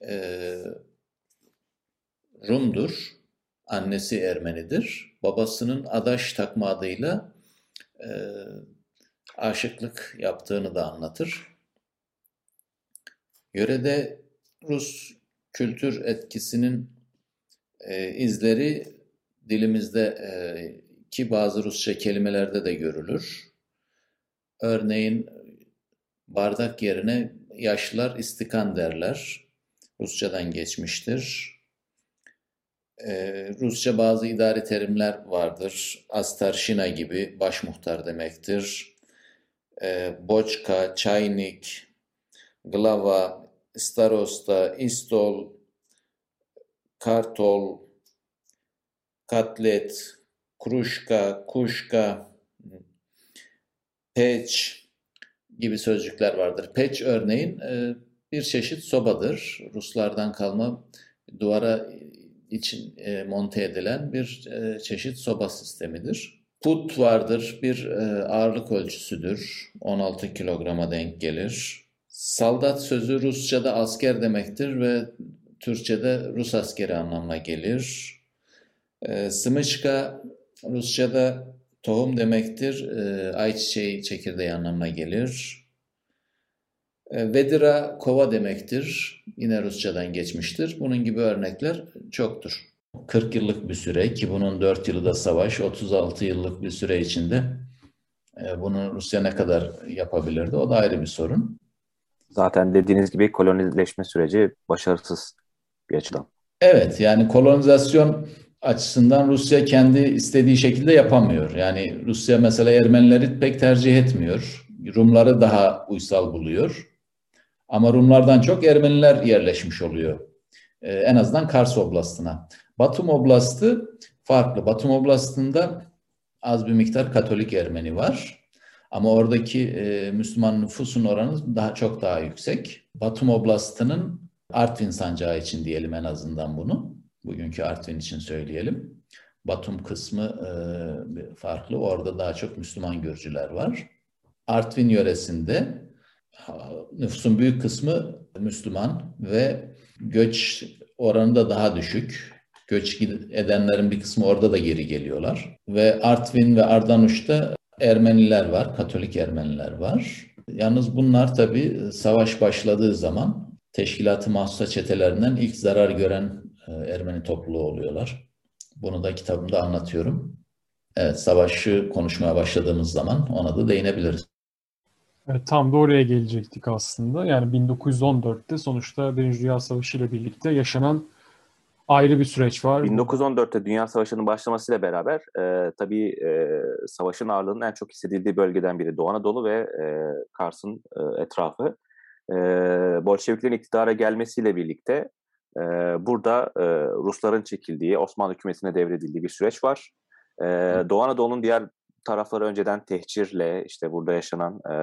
e, Rum'dur, annesi Ermenidir. Babasının Adaş takma adıyla e, aşıklık yaptığını da anlatır. Yörede Rus kültür etkisinin e, izleri dilimizde e, ki bazı Rusça kelimelerde de görülür. Örneğin bardak yerine yaşlılar istikan derler. Rusçadan geçmiştir. Ee, Rusça bazı idari terimler vardır. Astarşina gibi baş muhtar demektir. Ee, boçka, çaynik, glava, starosta, istol, kartol, katlet, kruşka, kuşka, peç gibi sözcükler vardır. Peç örneğin e, bir çeşit sobadır. Ruslardan kalma duvara için e, monte edilen bir e, çeşit soba sistemidir. Put vardır, bir ağırlık ölçüsüdür. 16 kilograma denk gelir. Saldat sözü Rusça'da asker demektir ve Türkçe'de Rus askeri anlamına gelir. E, Sımıçka Rusça'da tohum demektir. E, ayçiçeği çekirdeği anlamına gelir. E, Vedira kova demektir. Yine Rusçadan geçmiştir. Bunun gibi örnekler çoktur. 40 yıllık bir süre ki bunun 4 yılı da savaş, 36 yıllık bir süre içinde e, bunu Rusya ne kadar yapabilirdi o da ayrı bir sorun. Zaten dediğiniz gibi kolonileşme süreci başarısız bir açıdan. Evet yani kolonizasyon açısından Rusya kendi istediği şekilde yapamıyor. Yani Rusya mesela Ermenileri pek tercih etmiyor. Rumları daha uysal buluyor. Ama Rumlardan çok Ermeniler yerleşmiş oluyor. Ee, en azından Kars Oblastı'na. Batum Oblastı farklı. Batum Oblastı'nda az bir miktar Katolik Ermeni var. Ama oradaki e, Müslüman nüfusun oranı daha çok daha yüksek. Batum Oblastı'nın Artvin sancağı için diyelim en azından bunu. Bugünkü Artvin için söyleyelim. Batum kısmı e, farklı. Orada daha çok Müslüman Gürcüler var. Artvin yöresinde nüfusun büyük kısmı Müslüman ve göç oranı da daha düşük. Göç edenlerin bir kısmı orada da geri geliyorlar. Ve Artvin ve Ardanuş'ta Ermeniler var, Katolik Ermeniler var. Yalnız bunlar tabii savaş başladığı zaman teşkilatı mahsusa çetelerinden ilk zarar gören e, Ermeni topluluğu oluyorlar. Bunu da kitabımda anlatıyorum. Evet, savaşı konuşmaya başladığımız zaman ona da değinebiliriz. Evet, tam da oraya gelecektik aslında. Yani 1914'te sonuçta Birinci Dünya Savaşı ile birlikte yaşanan ayrı bir süreç var. 1914'te Dünya Savaşı'nın başlamasıyla beraber e, tabii e, savaşın ağırlığının en çok hissedildiği bölgeden biri Doğu Anadolu ve e, Kars'ın e, etrafı. E, Bolşeviklerin iktidara gelmesiyle birlikte e, burada e, Rusların çekildiği, Osmanlı hükümetine devredildiği bir süreç var. E, Doğu Anadolu'nun diğer tarafları önceden tehcirle, işte burada yaşanan e,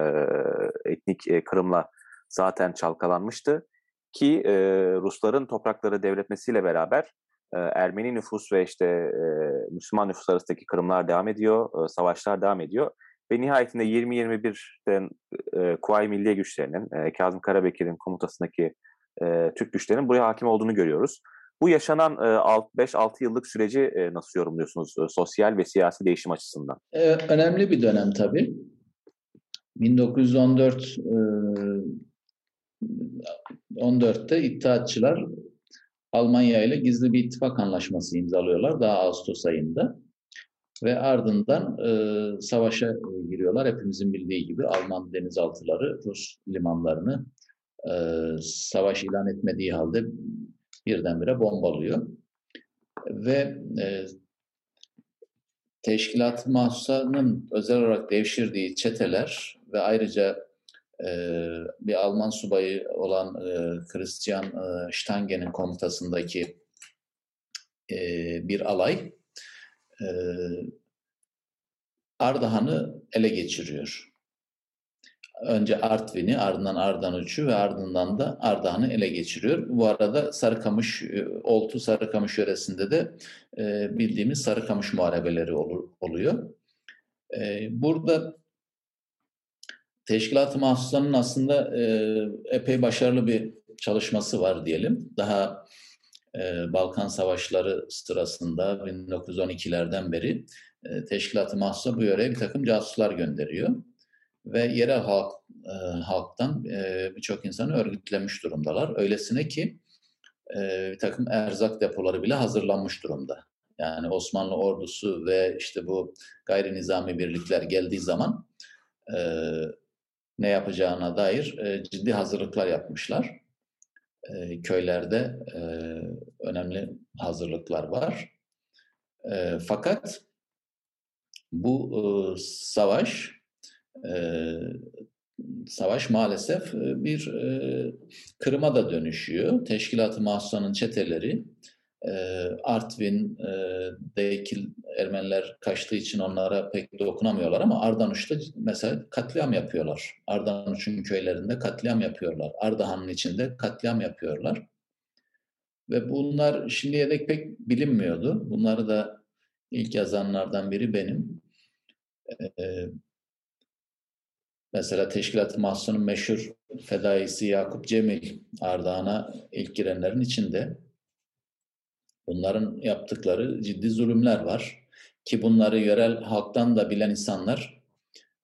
etnik e, kırımla zaten çalkalanmıştı. Ki e, Rusların toprakları devretmesiyle beraber e, Ermeni nüfus ve işte e, Müslüman nüfus arasındaki kırımlar devam ediyor, e, savaşlar devam ediyor. Ve nihayetinde 20-21'den e, Kuvayi Milliye güçlerinin, e, Kazım Karabekir'in komutasındaki e, Türk güçlerinin buraya hakim olduğunu görüyoruz. Bu yaşanan e, 5-6 yıllık süreci nasıl yorumluyorsunuz sosyal ve siyasi değişim açısından? Önemli bir dönem tabii. 1914 e, 14'te İttihatçılar Almanya ile gizli bir ittifak anlaşması imzalıyorlar daha Ağustos ayında. Ve ardından e, savaşa giriyorlar. Hepimizin bildiği gibi Alman denizaltıları Rus limanlarını e, savaş ilan etmediği halde birdenbire bombalıyor. Ve e, teşkilat mahsusanın özel olarak devşirdiği çeteler ve ayrıca e, bir Alman subayı olan e, Christian e, Stange'nin komutasındaki e, bir alay Ardahan'ı ele geçiriyor. Önce Artvin'i, ardından Ardanuç'u ve ardından da Ardahan'ı ele geçiriyor. Bu arada Sarıkamış, Oltu Sarıkamış yöresinde de bildiğimiz Sarıkamış muharebeleri oluyor. Burada Teşkilat-ı aslında e, epey başarılı bir çalışması var diyelim. Daha e, Balkan Savaşları sırasında 1912'lerden beri e, Teşkilat-ı bu yöreye bir takım casuslar gönderiyor ve yerel halk e, halktan e, birçok insanı örgütlemiş durumdalar. Öylesine ki e, bir takım erzak depoları bile hazırlanmış durumda. Yani Osmanlı ordusu ve işte bu gayri nizami birlikler geldiği zaman e, ne yapacağına dair e, ciddi hazırlıklar yapmışlar. E, köylerde e, önemli hazırlıklar var. Fakat bu savaş savaş maalesef bir kırıma da dönüşüyor. Teşkilat-ı Mahsusa'nın çeteleri Artvin'deki Ermeniler kaçtığı için onlara pek dokunamıyorlar ama Ardanuş'ta mesela katliam yapıyorlar. Ardanuş'un köylerinde katliam yapıyorlar. Ardahan'ın içinde katliam yapıyorlar. Ve bunlar şimdiye dek pek bilinmiyordu. Bunları da ilk yazanlardan biri benim. Ee, mesela Teşkilat-ı Mahsun'un meşhur fedaisi Yakup Cemil Ardahan'a ilk girenlerin içinde. Bunların yaptıkları ciddi zulümler var. Ki bunları yerel halktan da bilen insanlar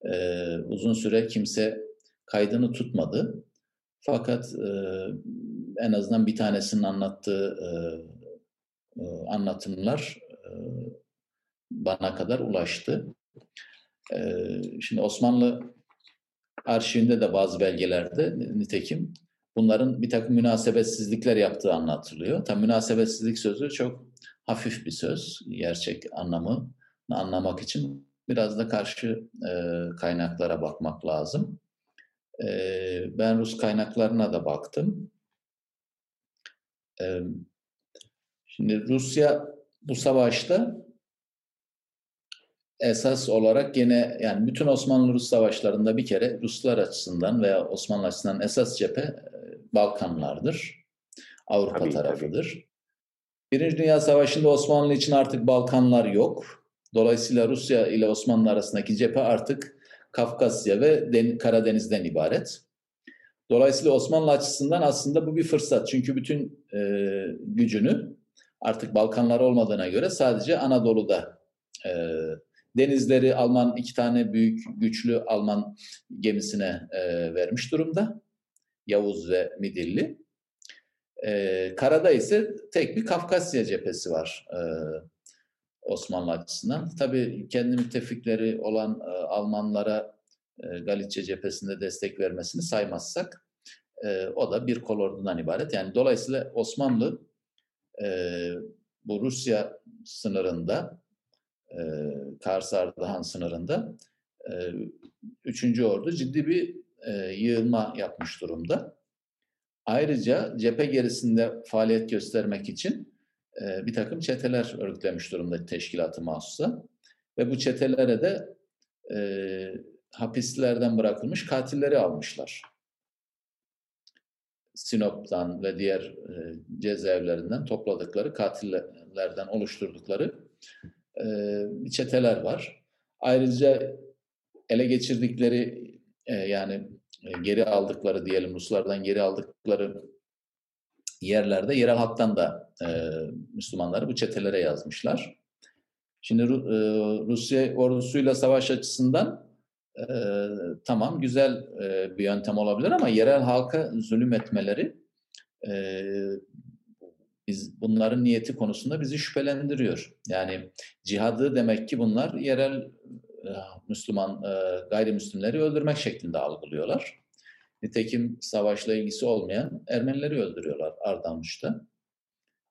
e, uzun süre kimse kaydını tutmadı. Fakat e, en azından bir tanesinin anlattığı e, e, anlatımlar e, bana kadar ulaştı. E, şimdi Osmanlı arşivinde de bazı belgelerde nitekim bunların bir takım münasebetsizlikler yaptığı anlatılıyor. Tam münasebetsizlik sözü çok hafif bir söz. Gerçek anlamı anlamak için biraz da karşı e, kaynaklara bakmak lazım. E, ben Rus kaynaklarına da baktım. E, şimdi Rusya bu savaşta esas olarak yine yani bütün Osmanlı-Rus savaşlarında bir kere Ruslar açısından veya Osmanlı açısından esas cephe Balkanlardır. Avrupa tabii, tarafıdır. Tabii. Birinci Dünya Savaşı'nda Osmanlı için artık Balkanlar yok. Dolayısıyla Rusya ile Osmanlı arasındaki cephe artık Kafkasya ve Karadeniz'den ibaret. Dolayısıyla Osmanlı açısından aslında bu bir fırsat. Çünkü bütün e, gücünü artık Balkanlar olmadığına göre sadece Anadolu'da e, denizleri Alman iki tane büyük güçlü Alman gemisine e, vermiş durumda. Yavuz ve Midilli. E, karada ise tek bir Kafkasya cephesi var e, Osmanlı açısından. Tabii kendi müttefikleri olan e, Almanlara e, Galicia cephesinde destek vermesini saymazsak e, o da bir kolordudan ibaret. Yani dolayısıyla Osmanlı e, bu Rusya sınırında e, Kars Ardahan sınırında e, 3. Ordu ciddi bir e, yığılma yapmış durumda. Ayrıca cephe gerisinde faaliyet göstermek için e, bir takım çeteler örgütlemiş durumda teşkilatı mahsusa. Ve bu çetelere de e, hapislerden bırakılmış katilleri almışlar. Sinop'tan ve diğer e, cezaevlerinden topladıkları katillerden oluşturdukları e, çeteler var. Ayrıca ele geçirdikleri yani geri aldıkları diyelim Ruslardan geri aldıkları yerlerde yerel halktan da e, Müslümanları bu çetelere yazmışlar. Şimdi e, Rusya ordusuyla savaş açısından e, tamam güzel e, bir yöntem olabilir ama yerel halka zulüm etmeleri e, biz bunların niyeti konusunda bizi şüphelendiriyor. Yani cihadı demek ki bunlar yerel Müslüman e, gayrimüslimleri öldürmek şeklinde algılıyorlar. Nitekim savaşla ilgisi olmayan Ermenileri öldürüyorlar Ardahan'da,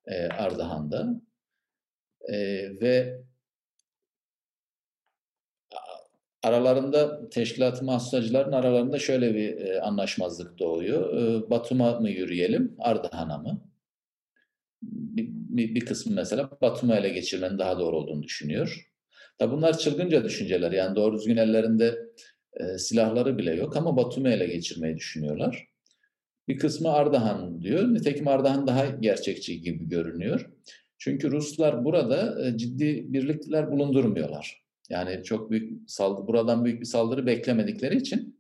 e, Ardahan'da. E, ve aralarında teşkilat mahsusacıların aralarında şöyle bir e, anlaşmazlık doğuyor. E, Batum'a mı yürüyelim, Ardahan'a mı? Bir, bir, bir kısmı mesela Batum'u ele geçirmenin daha doğru olduğunu düşünüyor. Tabi bunlar çılgınca düşünceler. Yani doğru düzgün ellerinde e, silahları bile yok ama Batum'u ele geçirmeyi düşünüyorlar. Bir kısmı Ardahan diyor. Nitekim Ardahan daha gerçekçi gibi görünüyor. Çünkü Ruslar burada e, ciddi birlikler bulundurmuyorlar. Yani çok büyük saldırı, buradan büyük bir saldırı beklemedikleri için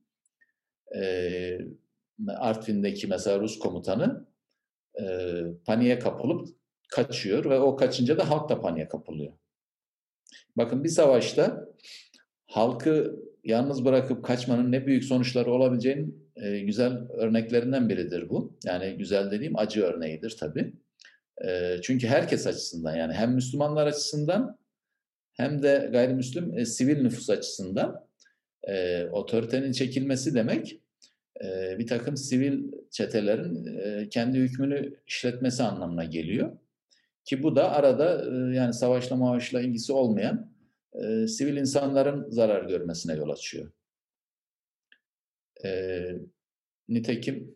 e, Artvin'deki mesela Rus komutanı e, paniğe kapılıp kaçıyor ve o kaçınca da halk da paniğe kapılıyor. Bakın bir savaşta halkı yalnız bırakıp kaçmanın ne büyük sonuçları olabileceğinin e, güzel örneklerinden biridir bu. Yani güzel dediğim acı örneğidir tabii. E, çünkü herkes açısından yani hem Müslümanlar açısından hem de gayrimüslim e, sivil nüfus açısından e, otoritenin çekilmesi demek e, bir takım sivil çetelerin e, kendi hükmünü işletmesi anlamına geliyor. Ki bu da arada e, yani savaşla mavaşla ilgisi olmayan e, sivil insanların zarar görmesine yol açıyor. E, nitekim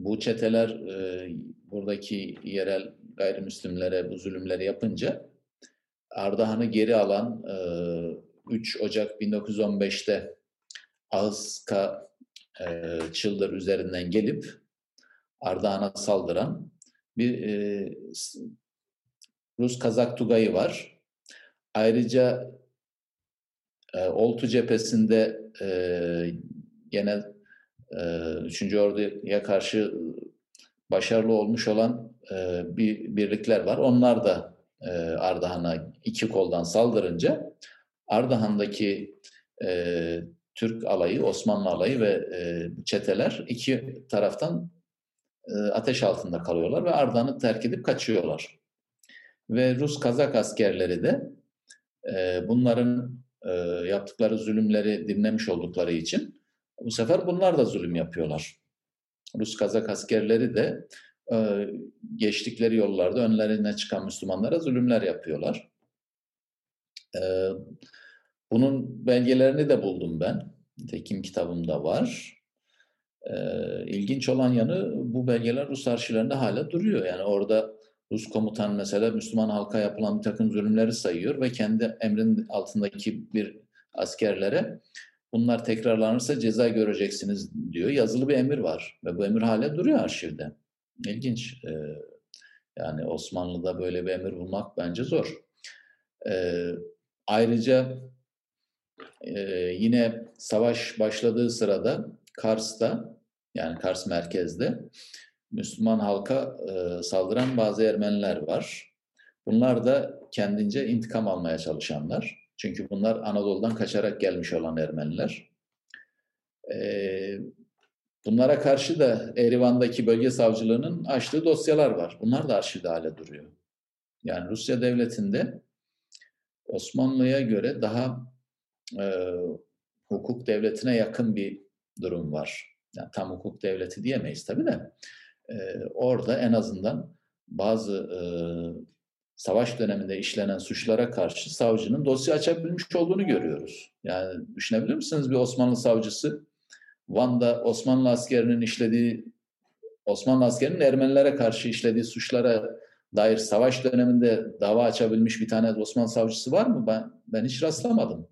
bu çeteler e, buradaki yerel gayrimüslimlere bu zulümleri yapınca Ardahan'ı geri alan e, 3 Ocak 1915'te Ağızka e, Çıldır üzerinden gelip Ardahan'a saldıran bir e, Rus Kazak Tugayı var. Ayrıca e, Oltu cephesinde e, gene e, 3. Ordu'ya karşı başarılı olmuş olan e, bir birlikler var. Onlar da e, Ardahan'a iki koldan saldırınca Ardahan'daki e, Türk alayı, Osmanlı alayı ve e, çeteler iki taraftan ateş altında kalıyorlar ve Ardahan'ı terk edip kaçıyorlar. Ve Rus Kazak askerleri de e, bunların e, yaptıkları zulümleri dinlemiş oldukları için bu sefer bunlar da zulüm yapıyorlar. Rus Kazak askerleri de e, geçtikleri yollarda önlerine çıkan Müslümanlara zulümler yapıyorlar. E, bunun belgelerini de buldum ben. Tekim kitabımda var. E, ilginç olan yanı bu belgeler Rus arşivlerinde hala duruyor. Yani orada Rus komutan mesela Müslüman halka yapılan bir takım zulümleri sayıyor ve kendi emrin altındaki bir askerlere bunlar tekrarlanırsa ceza göreceksiniz diyor. Yazılı bir emir var ve bu emir hala duruyor arşivde. İlginç. Yani Osmanlı'da böyle bir emir bulmak bence zor. Ayrıca yine savaş başladığı sırada Kars'ta yani Kars merkezde Müslüman halka e, saldıran bazı Ermeniler var. Bunlar da kendince intikam almaya çalışanlar. Çünkü bunlar Anadolu'dan kaçarak gelmiş olan Ermeniler. E, bunlara karşı da Erivan'daki bölge savcılığının açtığı dosyalar var. Bunlar da arşivde hale duruyor. Yani Rusya devletinde Osmanlı'ya göre daha e, hukuk devletine yakın bir durum var. Yani tam hukuk devleti diyemeyiz tabii de. E, orada en azından bazı e, savaş döneminde işlenen suçlara karşı savcının dosya açabilmiş olduğunu görüyoruz. Yani düşünebilir misiniz bir Osmanlı savcısı Van'da Osmanlı askerinin işlediği Osmanlı askerinin Ermenilere karşı işlediği suçlara dair savaş döneminde dava açabilmiş bir tane Osmanlı savcısı var mı? Ben ben hiç rastlamadım.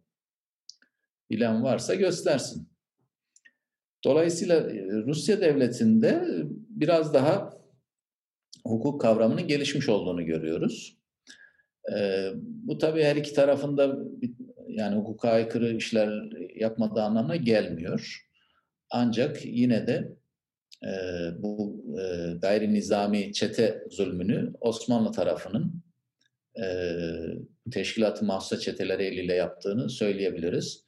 Bilen varsa göstersin. Dolayısıyla e, Rusya devletinde biraz daha hukuk kavramının gelişmiş olduğunu görüyoruz. Ee, bu tabii her iki tarafında yani hukuka aykırı işler yapmadığı anlamına gelmiyor. Ancak yine de e, bu e, gayri nizami çete zulmünü Osmanlı tarafının e, teşkilatı mahsusa çeteleri eliyle yaptığını söyleyebiliriz.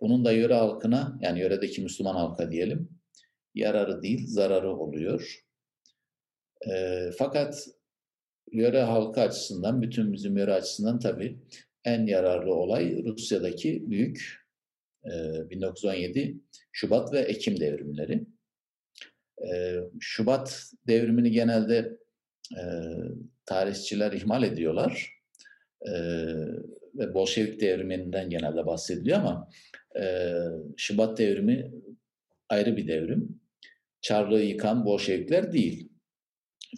Bunun da yöre halkına yani yöredeki Müslüman halka diyelim yararı değil zararı oluyor. E, fakat yöre halkı açısından, bütün bizim yöre açısından tabii en yararlı olay Rusya'daki büyük e, 1917 Şubat ve Ekim devrimleri. E, Şubat devrimini genelde e, tarihçiler ihmal ediyorlar. E, Bolşevik devriminden genelde bahsediliyor ama e, Şubat devrimi ayrı bir devrim. Çarlığı yıkan Bolşevikler değil.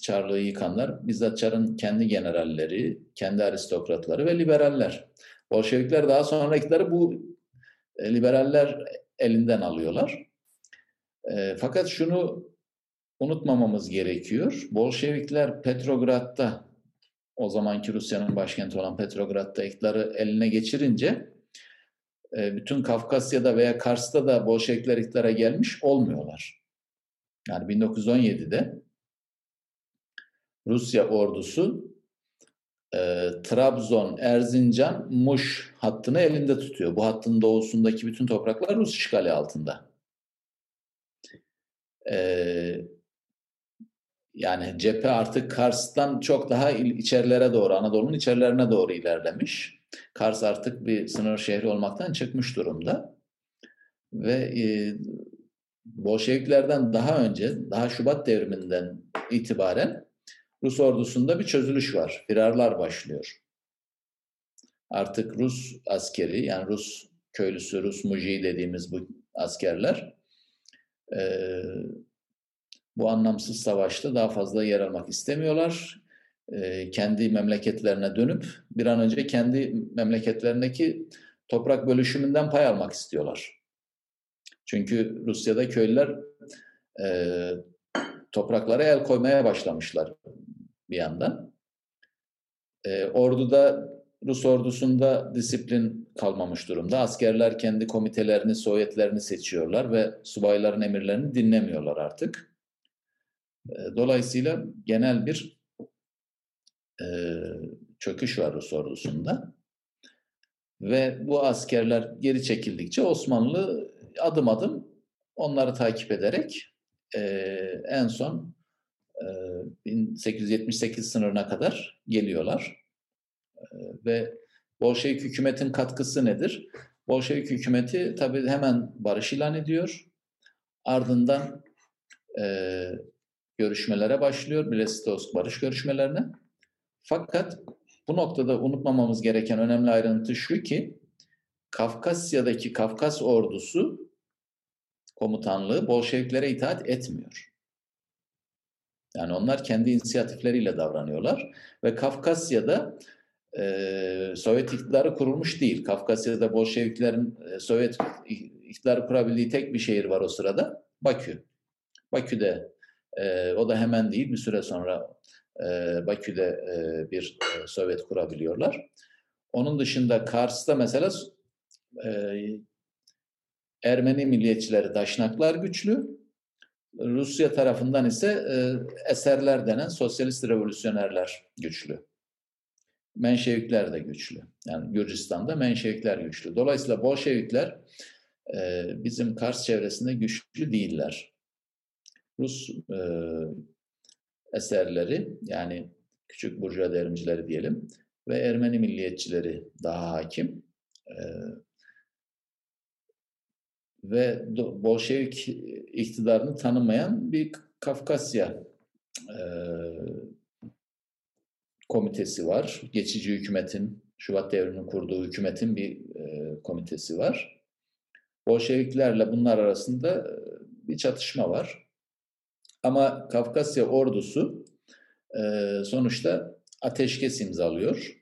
Çarlığı yıkanlar bizzat Çar'ın kendi generalleri, kendi aristokratları ve liberaller. Bolşevikler daha sonra iktidarı bu e, liberaller elinden alıyorlar. E, fakat şunu unutmamamız gerekiyor. Bolşevikler Petrograd'da o zamanki Rusya'nın başkenti olan Petrograd'da iktidarı eline geçirince e, bütün Kafkasya'da veya Kars'ta da Bolşevikler iktidara gelmiş olmuyorlar. Yani 1917'de Rusya ordusu e, Trabzon, Erzincan, Muş hattını elinde tutuyor. Bu hattın doğusundaki bütün topraklar Rus işgali altında. E, yani cephe artık Kars'tan çok daha içerilere doğru, Anadolu'nun içerilerine doğru ilerlemiş. Kars artık bir sınır şehri olmaktan çıkmış durumda. Ve e, Bolşeviklerden daha önce, daha Şubat devriminden itibaren Rus ordusunda bir çözülüş var. Firarlar başlıyor. Artık Rus askeri, yani Rus köylüsü, Rus muji dediğimiz bu askerler e, bu anlamsız savaşta daha fazla yer almak istemiyorlar. E, kendi memleketlerine dönüp bir an önce kendi memleketlerindeki toprak bölüşümünden pay almak istiyorlar. Çünkü Rusya'da köylüler e, topraklara el koymaya başlamışlar bir yandan. E, orduda Rus ordusunda disiplin kalmamış durumda. Askerler kendi komitelerini, sovyetlerini seçiyorlar ve subayların emirlerini dinlemiyorlar artık. Dolayısıyla genel bir e, çöküş var Rus ordusunda. Ve bu askerler geri çekildikçe Osmanlı adım adım onları takip ederek e, en son e, 1878 sınırına kadar geliyorlar. E, ve Bolşevik hükümetin katkısı nedir? Bolşevik hükümeti tabii hemen barış ilan ediyor. Ardından e, görüşmelere başlıyor. Brest-Litovsk barış görüşmelerine. Fakat bu noktada unutmamamız gereken önemli ayrıntı şu ki Kafkasya'daki Kafkas ordusu komutanlığı Bolşeviklere itaat etmiyor. Yani onlar kendi inisiyatifleriyle davranıyorlar ve Kafkasya'da e, Sovyet iktidarı kurulmuş değil. Kafkasya'da Bolşeviklerin e, Sovyet iktidarı kurabildiği tek bir şehir var o sırada. Bakü. Bakü'de e, o da hemen değil bir süre sonra e, Bakü'de e, bir e, Sovyet kurabiliyorlar. Onun dışında Kars'ta mesela e, Ermeni milliyetçileri Daşnaklar güçlü. Rusya tarafından ise e, eserler denen sosyalist revolüsyonerler güçlü. Menşevikler de güçlü. Yani Gürcistan'da Menşevikler güçlü. Dolayısıyla Bolşevikler e, bizim Kars çevresinde güçlü değiller. Rus e, eserleri yani küçük burjuva devrimcileri diyelim ve Ermeni milliyetçileri daha hakim. E, ve Bolşevik iktidarını tanımayan bir Kafkasya e, komitesi var. Geçici hükümetin, Şubat devriminin kurduğu hükümetin bir e, komitesi var. Bolşeviklerle bunlar arasında bir çatışma var. Ama Kafkasya ordusu e, sonuçta ateşkes imzalıyor.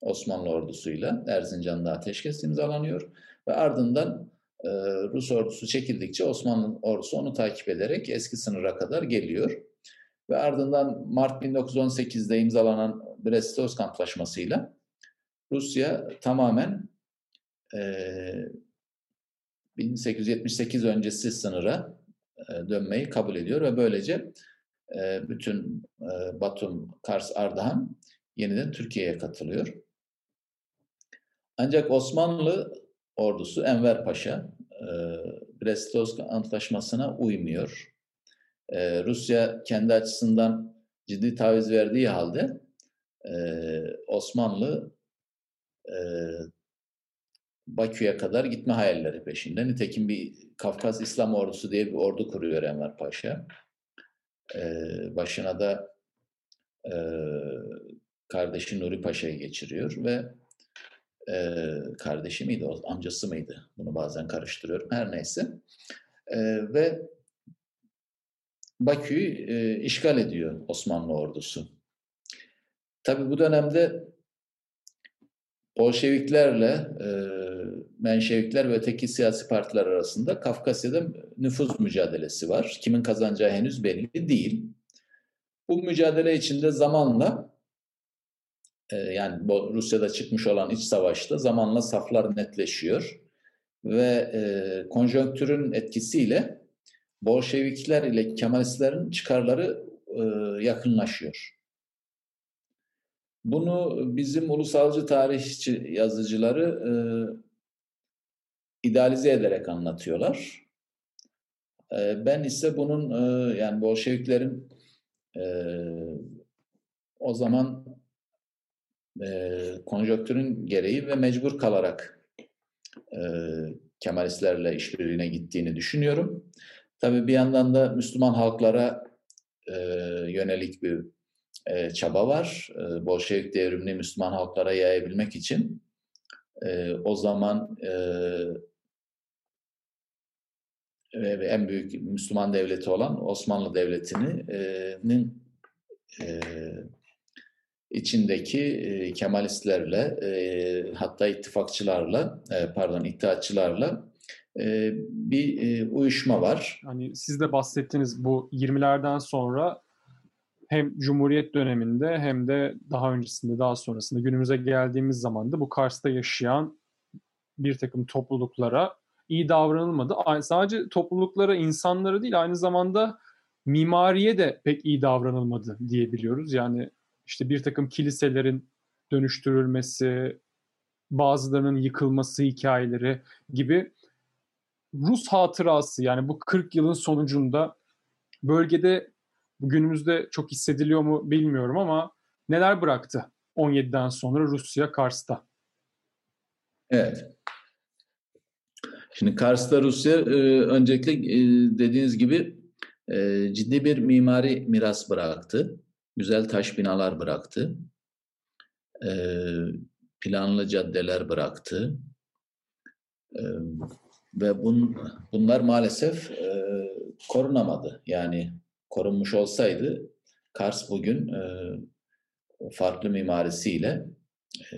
Osmanlı ordusuyla Erzincan'da ateşkes imzalanıyor ve ardından e, Rus ordusu çekildikçe Osmanlı ordusu onu takip ederek eski sınıra kadar geliyor. Ve ardından Mart 1918'de imzalanan Brest-Litovsk Antlaşması'yla Rusya tamamen e, 1878 öncesi sınıra dönmeyi kabul ediyor ve böylece e, bütün e, Batum, Kars, Ardahan yeniden Türkiye'ye katılıyor. Ancak Osmanlı ordusu Enver Paşa e, Brest-Litovsk Antlaşması'na uymuyor. E, Rusya kendi açısından ciddi taviz verdiği halde e, Osmanlı e, Bakü'ye kadar gitme hayalleri peşinde. Nitekim bir Kafkas İslam Ordusu diye bir ordu kuruyor Enver Paşa. Ee, başına da e, kardeşi Nuri Paşa'yı geçiriyor ve e, kardeşi miydi, amcası mıydı? Bunu bazen karıştırıyorum. Her neyse. E, ve Bakü'yü e, işgal ediyor Osmanlı ordusu. Tabi bu dönemde Bolşeviklerle e, Menşevikler ve öteki siyasi partiler arasında Kafkasya'da nüfuz mücadelesi var. Kimin kazanacağı henüz belli değil. Bu mücadele içinde zamanla e, yani Rusya'da çıkmış olan iç savaşta zamanla saflar netleşiyor ve e, konjonktürün etkisiyle Bolşevikler ile Kemalistlerin çıkarları e, yakınlaşıyor. Bunu bizim ulusalcı tarihçi yazıcıları e, idealize ederek anlatıyorlar. E, ben ise bunun e, yani Bolşeviklerin e, o zaman e, konjonktürün gereği ve mecbur kalarak e, Kemalistlerle işbirliğine gittiğini düşünüyorum. Tabii bir yandan da Müslüman halklara e, yönelik bir e, çaba var. E, Bolşevik devrimini Müslüman halklara yayabilmek için e, o zaman e, en büyük Müslüman devleti olan Osmanlı Devleti'nin e, içindeki e, Kemalistlerle e, hatta ittifakçılarla e, pardon ittihatçılarla e, bir e, uyuşma var. Hani siz de bahsettiniz bu 20'lerden sonra hem Cumhuriyet döneminde hem de daha öncesinde daha sonrasında günümüze geldiğimiz zaman da bu Kars'ta yaşayan bir takım topluluklara iyi davranılmadı. Sadece topluluklara, insanlara değil aynı zamanda mimariye de pek iyi davranılmadı diyebiliyoruz. Yani işte bir takım kiliselerin dönüştürülmesi, bazılarının yıkılması hikayeleri gibi Rus hatırası yani bu 40 yılın sonucunda bölgede günümüzde çok hissediliyor mu bilmiyorum ama neler bıraktı 17'den sonra Rusya Kars'ta? Evet. Şimdi Kars'ta Rusya e, öncelikle e, dediğiniz gibi e, ciddi bir mimari miras bıraktı. Güzel taş binalar bıraktı. Planlı caddeler bıraktı. Ve bun, bunlar maalesef korunamadı. Yani korunmuş olsaydı Kars bugün e, farklı mimarisiyle e,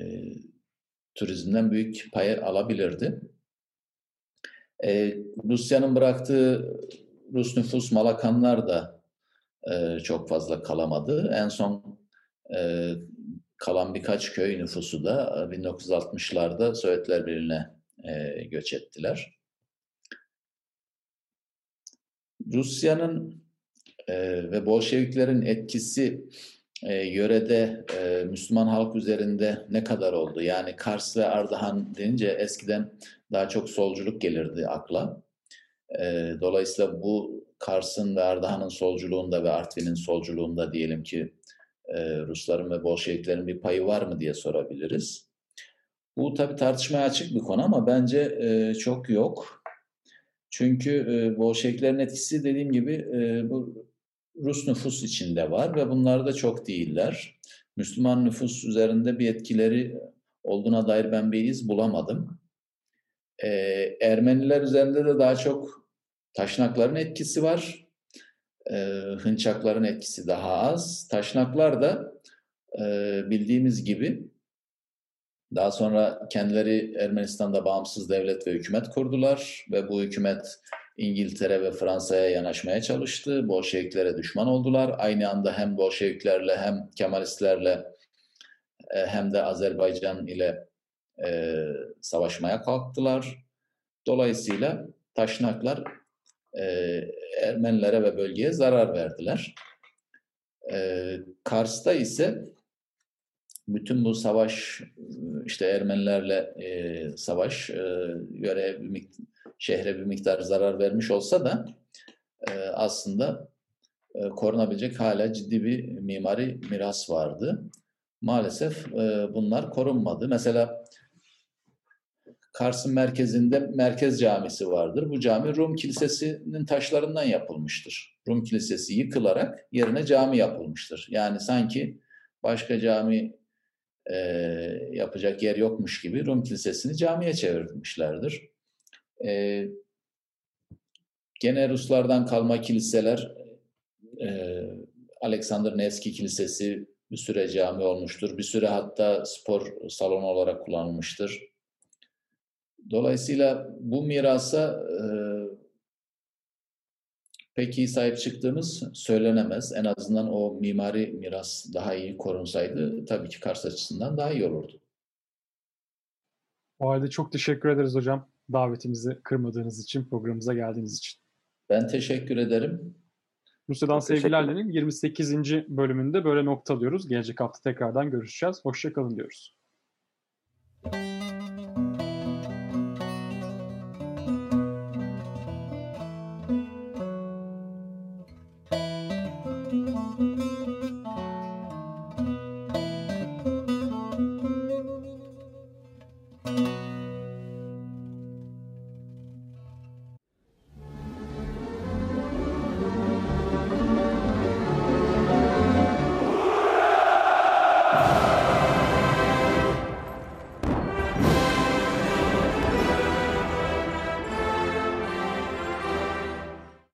turizmden büyük pay alabilirdi. E, Rusya'nın bıraktığı Rus nüfus Malakanlar da e, çok fazla kalamadı. En son e, kalan birkaç köy nüfusu da 1960'larda Sovyetler Birliği'ne e, göç ettiler. Rusya'nın e, ve Bolşeviklerin etkisi e, yörede e, Müslüman halk üzerinde ne kadar oldu? Yani Kars ve Ardahan denince eskiden daha çok solculuk gelirdi akla. E, dolayısıyla bu Kars'ın ve Ardahan'ın solculuğunda ve Artvin'in solculuğunda diyelim ki e, Rusların ve Bolşeviklerin bir payı var mı diye sorabiliriz. Bu tabii tartışmaya açık bir konu ama bence e, çok yok. Çünkü e, Bolşeviklerin etkisi dediğim gibi e, bu Rus nüfus içinde var ve bunlar da çok değiller. Müslüman nüfus üzerinde bir etkileri olduğuna dair ben bir iz bulamadım. Ee, Ermeniler üzerinde de daha çok taşnakların etkisi var. Ee, hınçakların etkisi daha az. Taşnaklar da e, bildiğimiz gibi daha sonra kendileri Ermenistan'da bağımsız devlet ve hükümet kurdular ve bu hükümet İngiltere ve Fransa'ya yanaşmaya çalıştı. Bolşeviklere düşman oldular. Aynı anda hem Bolşeviklerle hem Kemalistlerle e, hem de Azerbaycan ile e, savaşmaya kalktılar. Dolayısıyla Taşnaklar e, Ermenilere ve bölgeye zarar verdiler. E, Kars'ta ise bütün bu savaş işte Ermenilerle e, savaş e, göre şehre bir miktar zarar vermiş olsa da e, aslında e, korunabilecek hala ciddi bir mimari miras vardı. Maalesef e, bunlar korunmadı. Mesela Kars'ın merkezinde Merkez Camisi vardır. Bu cami Rum Kilisesi'nin taşlarından yapılmıştır. Rum Kilisesi yıkılarak yerine cami yapılmıştır. Yani sanki başka cami e, yapacak yer yokmuş gibi Rum Kilisesi'ni camiye çevirmişlerdir. E, gene Ruslardan kalma kiliseler e, Alexander Nevski Kilisesi bir süre cami olmuştur. Bir süre hatta spor salonu olarak kullanılmıştır. Dolayısıyla bu mirasa e, pek iyi sahip çıktığımız söylenemez. En azından o mimari miras daha iyi korunsaydı tabii ki Kars açısından daha iyi olurdu. O halde çok teşekkür ederiz hocam davetimizi kırmadığınız için, programımıza geldiğiniz için. Ben teşekkür ederim. Rusya'dan Sevgilerle'nin 28. bölümünde böyle noktalıyoruz. Gelecek hafta tekrardan görüşeceğiz. Hoşçakalın diyoruz.